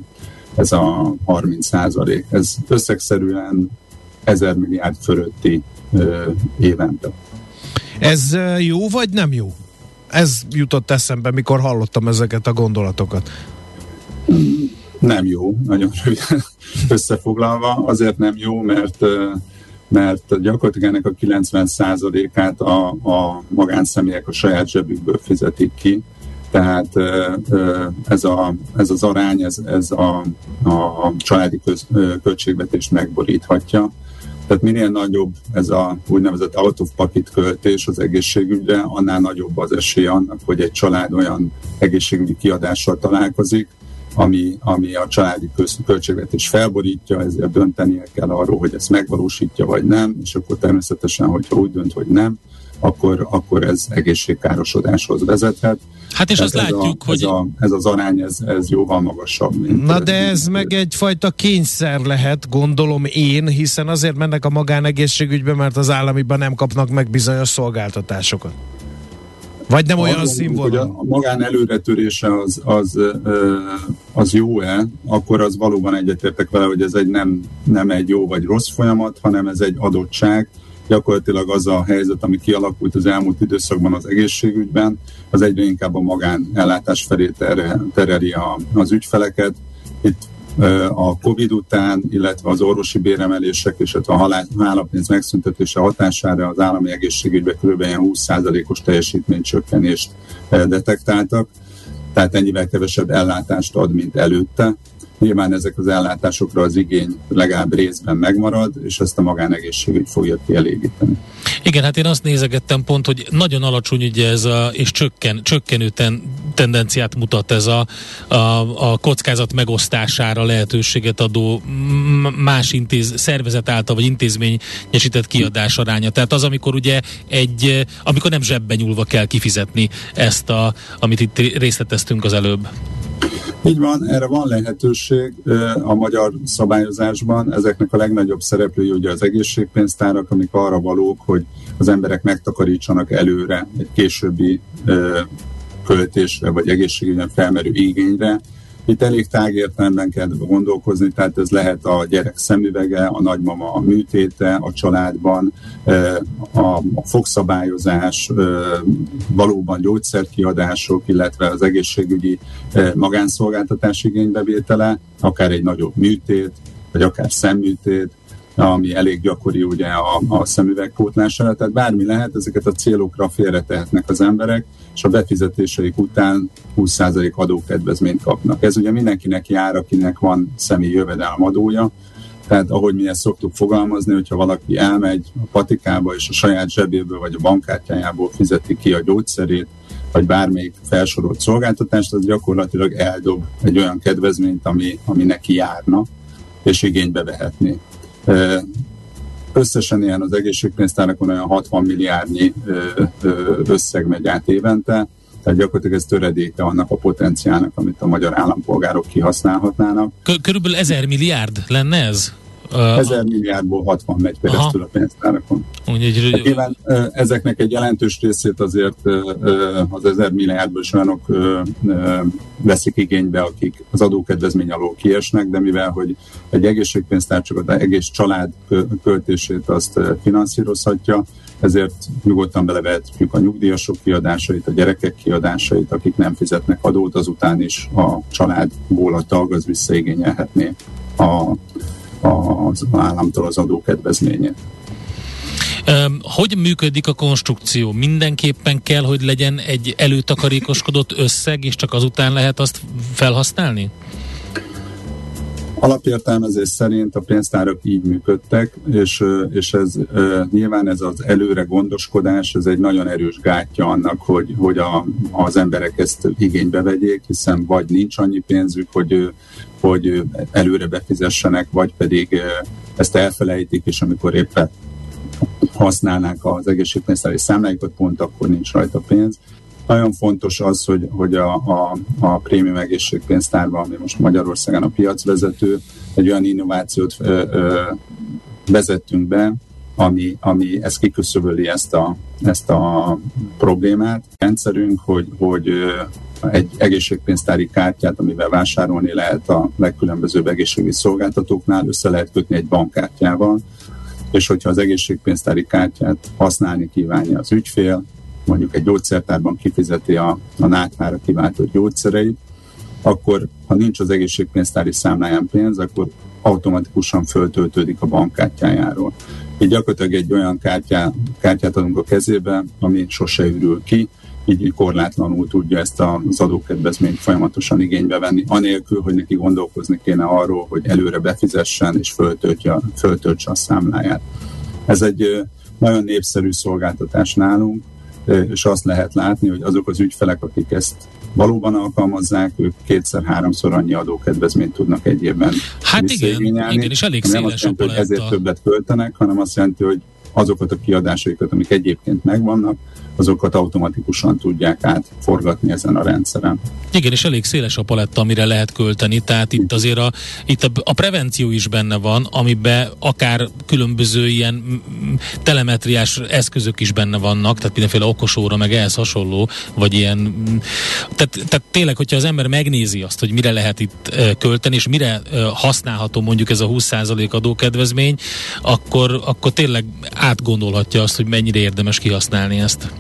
Speaker 8: ez a 30 százalék. Ez összegszerűen 1000 milliárd fölötti e, évente.
Speaker 3: Ez jó vagy nem jó? Ez jutott eszembe, mikor hallottam ezeket a gondolatokat.
Speaker 8: Nem jó, nagyon röviden összefoglalva. Azért nem jó, mert mert gyakorlatilag ennek a 90%-át a, a magánszemélyek a saját zsebükből fizetik ki. Tehát ez, a, ez az arány, ez, ez a, a családi köz, költségvetést megboríthatja. Tehát minél nagyobb ez a úgynevezett out of pocket költés az egészségügyre, annál nagyobb az esély annak, hogy egy család olyan egészségügyi kiadással találkozik, ami, ami a családi költségvetés felborítja, ezért döntenie kell arról, hogy ezt megvalósítja vagy nem, és akkor természetesen, hogyha úgy dönt, hogy nem, akkor, akkor ez egészségkárosodáshoz vezethet.
Speaker 4: Hát és azt
Speaker 8: ez
Speaker 4: látjuk,
Speaker 8: a,
Speaker 4: hogy...
Speaker 8: Ez, a, ez az arány, ez, ez jóval magasabb. Mint,
Speaker 3: Na de ez meg egyfajta kényszer lehet, gondolom én, hiszen azért mennek a magánegészségügybe, mert az államiban nem kapnak meg bizonyos szolgáltatásokat. Vagy nem olyan színvonalú?
Speaker 8: Hogy a magán előretörése az, az, az jó-e, akkor az valóban egyetértek vele, hogy ez egy nem, nem egy jó vagy rossz folyamat, hanem ez egy adottság. Gyakorlatilag az a helyzet, ami kialakult az elmúlt időszakban az egészségügyben, az egyre inkább a magánellátás felé tereli a, az ügyfeleket. Itt a Covid után, illetve az orvosi béremelések és a hálapénz megszüntetése hatására az állami egészségügyben kb. 20%-os teljesítménycsökkenést detektáltak, tehát ennyivel kevesebb ellátást ad, mint előtte. Nyilván ezek az ellátásokra az igény legalább részben megmarad, és ezt a magánegészségügy fogja kielégíteni.
Speaker 4: Igen, hát én azt nézegettem pont, hogy nagyon alacsony ugye ez a, és csökken, csökkenő ten, tendenciát mutat ez a, a, a kockázat megosztására lehetőséget adó más intéz, szervezet által vagy intézményesített kiadás aránya. Tehát az, amikor ugye egy, amikor nem zsebben nyúlva kell kifizetni ezt, a, amit itt részleteztünk az előbb.
Speaker 8: Így van, erre van lehetőség a magyar szabályozásban. Ezeknek a legnagyobb szereplői ugye az egészségpénztárak, amik arra valók, hogy az emberek megtakarítsanak előre egy későbbi költésre vagy egészségügyen felmerő igényre, itt elég tág értelemben kell gondolkozni, tehát ez lehet a gyerek szemüvege, a nagymama a műtéte a családban, a fogszabályozás, valóban gyógyszerkiadások, illetve az egészségügyi magánszolgáltatás igénybevétele, akár egy nagyobb műtét, vagy akár szemműtét, ami elég gyakori ugye a, a szemüvegpótlására, tehát bármi lehet, ezeket a célokra félretehetnek az emberek, és a befizetéseik után 20% adókedvezményt kapnak. Ez ugye mindenkinek jár, akinek van személyi jövedelemadója, tehát ahogy mi ezt szoktuk fogalmazni, hogyha valaki elmegy a patikába és a saját zsebéből vagy a bankkártyájából fizeti ki a gyógyszerét, vagy bármelyik felsorolt szolgáltatást, az gyakorlatilag eldob egy olyan kedvezményt, ami, ami neki járna, és igénybe vehetné. Összesen ilyen az egészségpénztárnakon olyan 60 milliárdnyi összeg megy át évente, tehát gyakorlatilag ez töredéke annak a potenciálnak, amit a magyar állampolgárok kihasználhatnának.
Speaker 4: Körülbelül ezer milliárd lenne ez?
Speaker 8: Ezer milliárdból 60 megy keresztül Aha. a pénztárakon. Úgy, hát nyilván ezeknek egy jelentős részét azért az ezer milliárdból is olyanok veszik igénybe, akik az adókedvezmény alól kiesnek, de mivel, hogy egy egészségpénztár csak az egész család költését azt finanszírozhatja, ezért nyugodtan belevehetjük a nyugdíjasok kiadásait, a gyerekek kiadásait, akik nem fizetnek adót, azután is a családból a tag az visszaigényelhetné a az államtól az adókedvezményét.
Speaker 4: Hogy működik a konstrukció? Mindenképpen kell, hogy legyen egy előtakarékoskodott összeg, és csak azután lehet azt felhasználni?
Speaker 8: Alapértelmezés szerint a pénztárak így működtek, és, és ez nyilván ez az előre gondoskodás, ez egy nagyon erős gátja annak, hogy, hogy a, az emberek ezt igénybe vegyék, hiszen vagy nincs annyi pénzük, hogy, hogy előre befizessenek, vagy pedig ezt elfelejtik, és amikor éppen használnák az egészségpénztári számláikat, pont akkor nincs rajta pénz. Nagyon fontos az, hogy, hogy a, a, a prémium egészségpénztárban, ami most Magyarországon a piacvezető, egy olyan innovációt ö, ö, vezettünk be, ami, ami ezt kiküszöböli ezt a, ezt a problémát. Rendszerünk, hogy, hogy egy egészségpénztári kártyát, amivel vásárolni lehet a legkülönbözőbb egészségügyi szolgáltatóknál, össze lehet kötni egy bankkártyával, és hogyha az egészségpénztári kártyát használni kívánja az ügyfél, mondjuk egy gyógyszertárban kifizeti a, a náthára kiváltott gyógyszereit, akkor ha nincs az egészségpénztári számláján pénz, akkor automatikusan föltöltődik a bankkártyájáról. Így gyakorlatilag egy olyan kártyá, kártyát adunk a kezébe, ami sose ürül ki, így korlátlanul tudja ezt az adókedvezményt folyamatosan igénybe venni, anélkül, hogy neki gondolkozni kéne arról, hogy előre befizessen és föltöltse a számláját. Ez egy nagyon népszerű szolgáltatás nálunk, és azt lehet látni, hogy azok az ügyfelek, akik ezt valóban alkalmazzák, ők kétszer-háromszor annyi adókedvezményt tudnak egy évben
Speaker 4: Hát igen, igen, és elég széles
Speaker 8: nem azt jelenti, hogy ezért többet költenek, hanem azt jelenti, hogy azokat a kiadásaikat, amik egyébként megvannak, azokat automatikusan tudják átforgatni ezen a rendszeren.
Speaker 4: Igen, és elég széles a paletta, amire lehet költeni, tehát itt azért a, itt a, a prevenció is benne van, amiben akár különböző ilyen telemetriás eszközök is benne vannak, tehát mindenféle okosóra, meg ehhez hasonló, vagy ilyen, tehát, tehát tényleg, hogyha az ember megnézi azt, hogy mire lehet itt költeni, és mire használható mondjuk ez a 20% adókedvezmény, akkor, akkor tényleg átgondolhatja azt, hogy mennyire érdemes kihasználni ezt.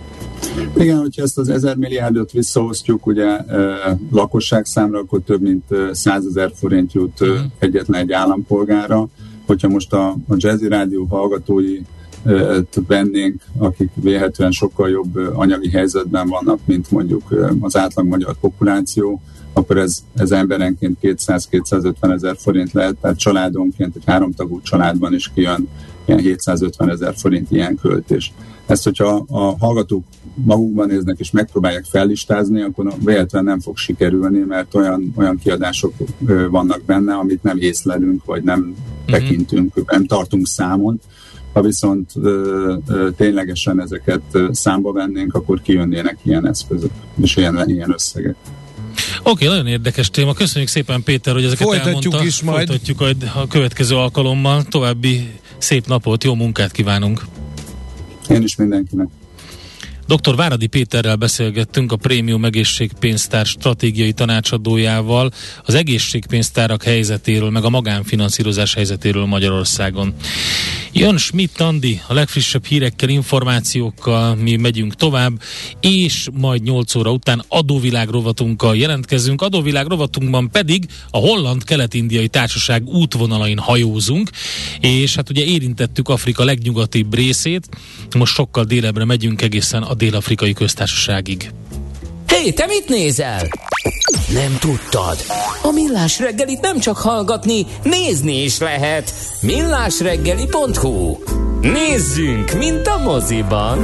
Speaker 8: Igen, hogyha ezt az 1000 milliárdot visszaosztjuk ugye e, lakosság számra, akkor több mint 100 ezer forint jut e, egyetlen egy állampolgára. Hogyha most a, a Jazzy Rádió hallgatói vennénk, akik véhetően sokkal jobb anyagi helyzetben vannak, mint mondjuk az átlag magyar populáció, akkor ez, ez emberenként 200-250 ezer forint lehet, tehát családonként, egy háromtagú családban is kijön ilyen 750 ezer forint ilyen költés. Ezt, hogyha a hallgatók magukban néznek és megpróbálják fellistázni, akkor véletlenül nem fog sikerülni, mert olyan, olyan kiadások vannak benne, amit nem észlelünk, vagy nem uh-huh. tekintünk, nem tartunk számon. Ha viszont ö, ö, ténylegesen ezeket számba vennénk, akkor kijönnének ilyen eszközök, és ilyen, ilyen összegek.
Speaker 4: Oké, okay, nagyon érdekes téma. Köszönjük szépen Péter, hogy ezeket
Speaker 3: Folytatjuk
Speaker 4: elmondta.
Speaker 3: is majd.
Speaker 4: Folytatjuk a következő alkalommal. További szép napot, jó munkát kívánunk!
Speaker 8: Én is mindenkinek.
Speaker 4: Dr. Váradi Péterrel beszélgettünk a Prémium Egészségpénztár stratégiai tanácsadójával az egészségpénztárak helyzetéről, meg a magánfinanszírozás helyzetéről Magyarországon. Jön Schmidt Andi a legfrissebb hírekkel, információkkal, mi megyünk tovább, és majd 8 óra után adóvilág rovatunkkal jelentkezünk. Adóvilág rovatunkban pedig a Holland-Kelet-Indiai Társaság útvonalain hajózunk, és hát ugye érintettük Afrika legnyugatibb részét, most sokkal délebbre megyünk egészen a dél-afrikai köztársaságig.
Speaker 1: Hé, te mit nézel? Nem tudtad? A Millás reggelit nem csak hallgatni, nézni is lehet. millásreggeli.hu Nézzünk, mint a moziban!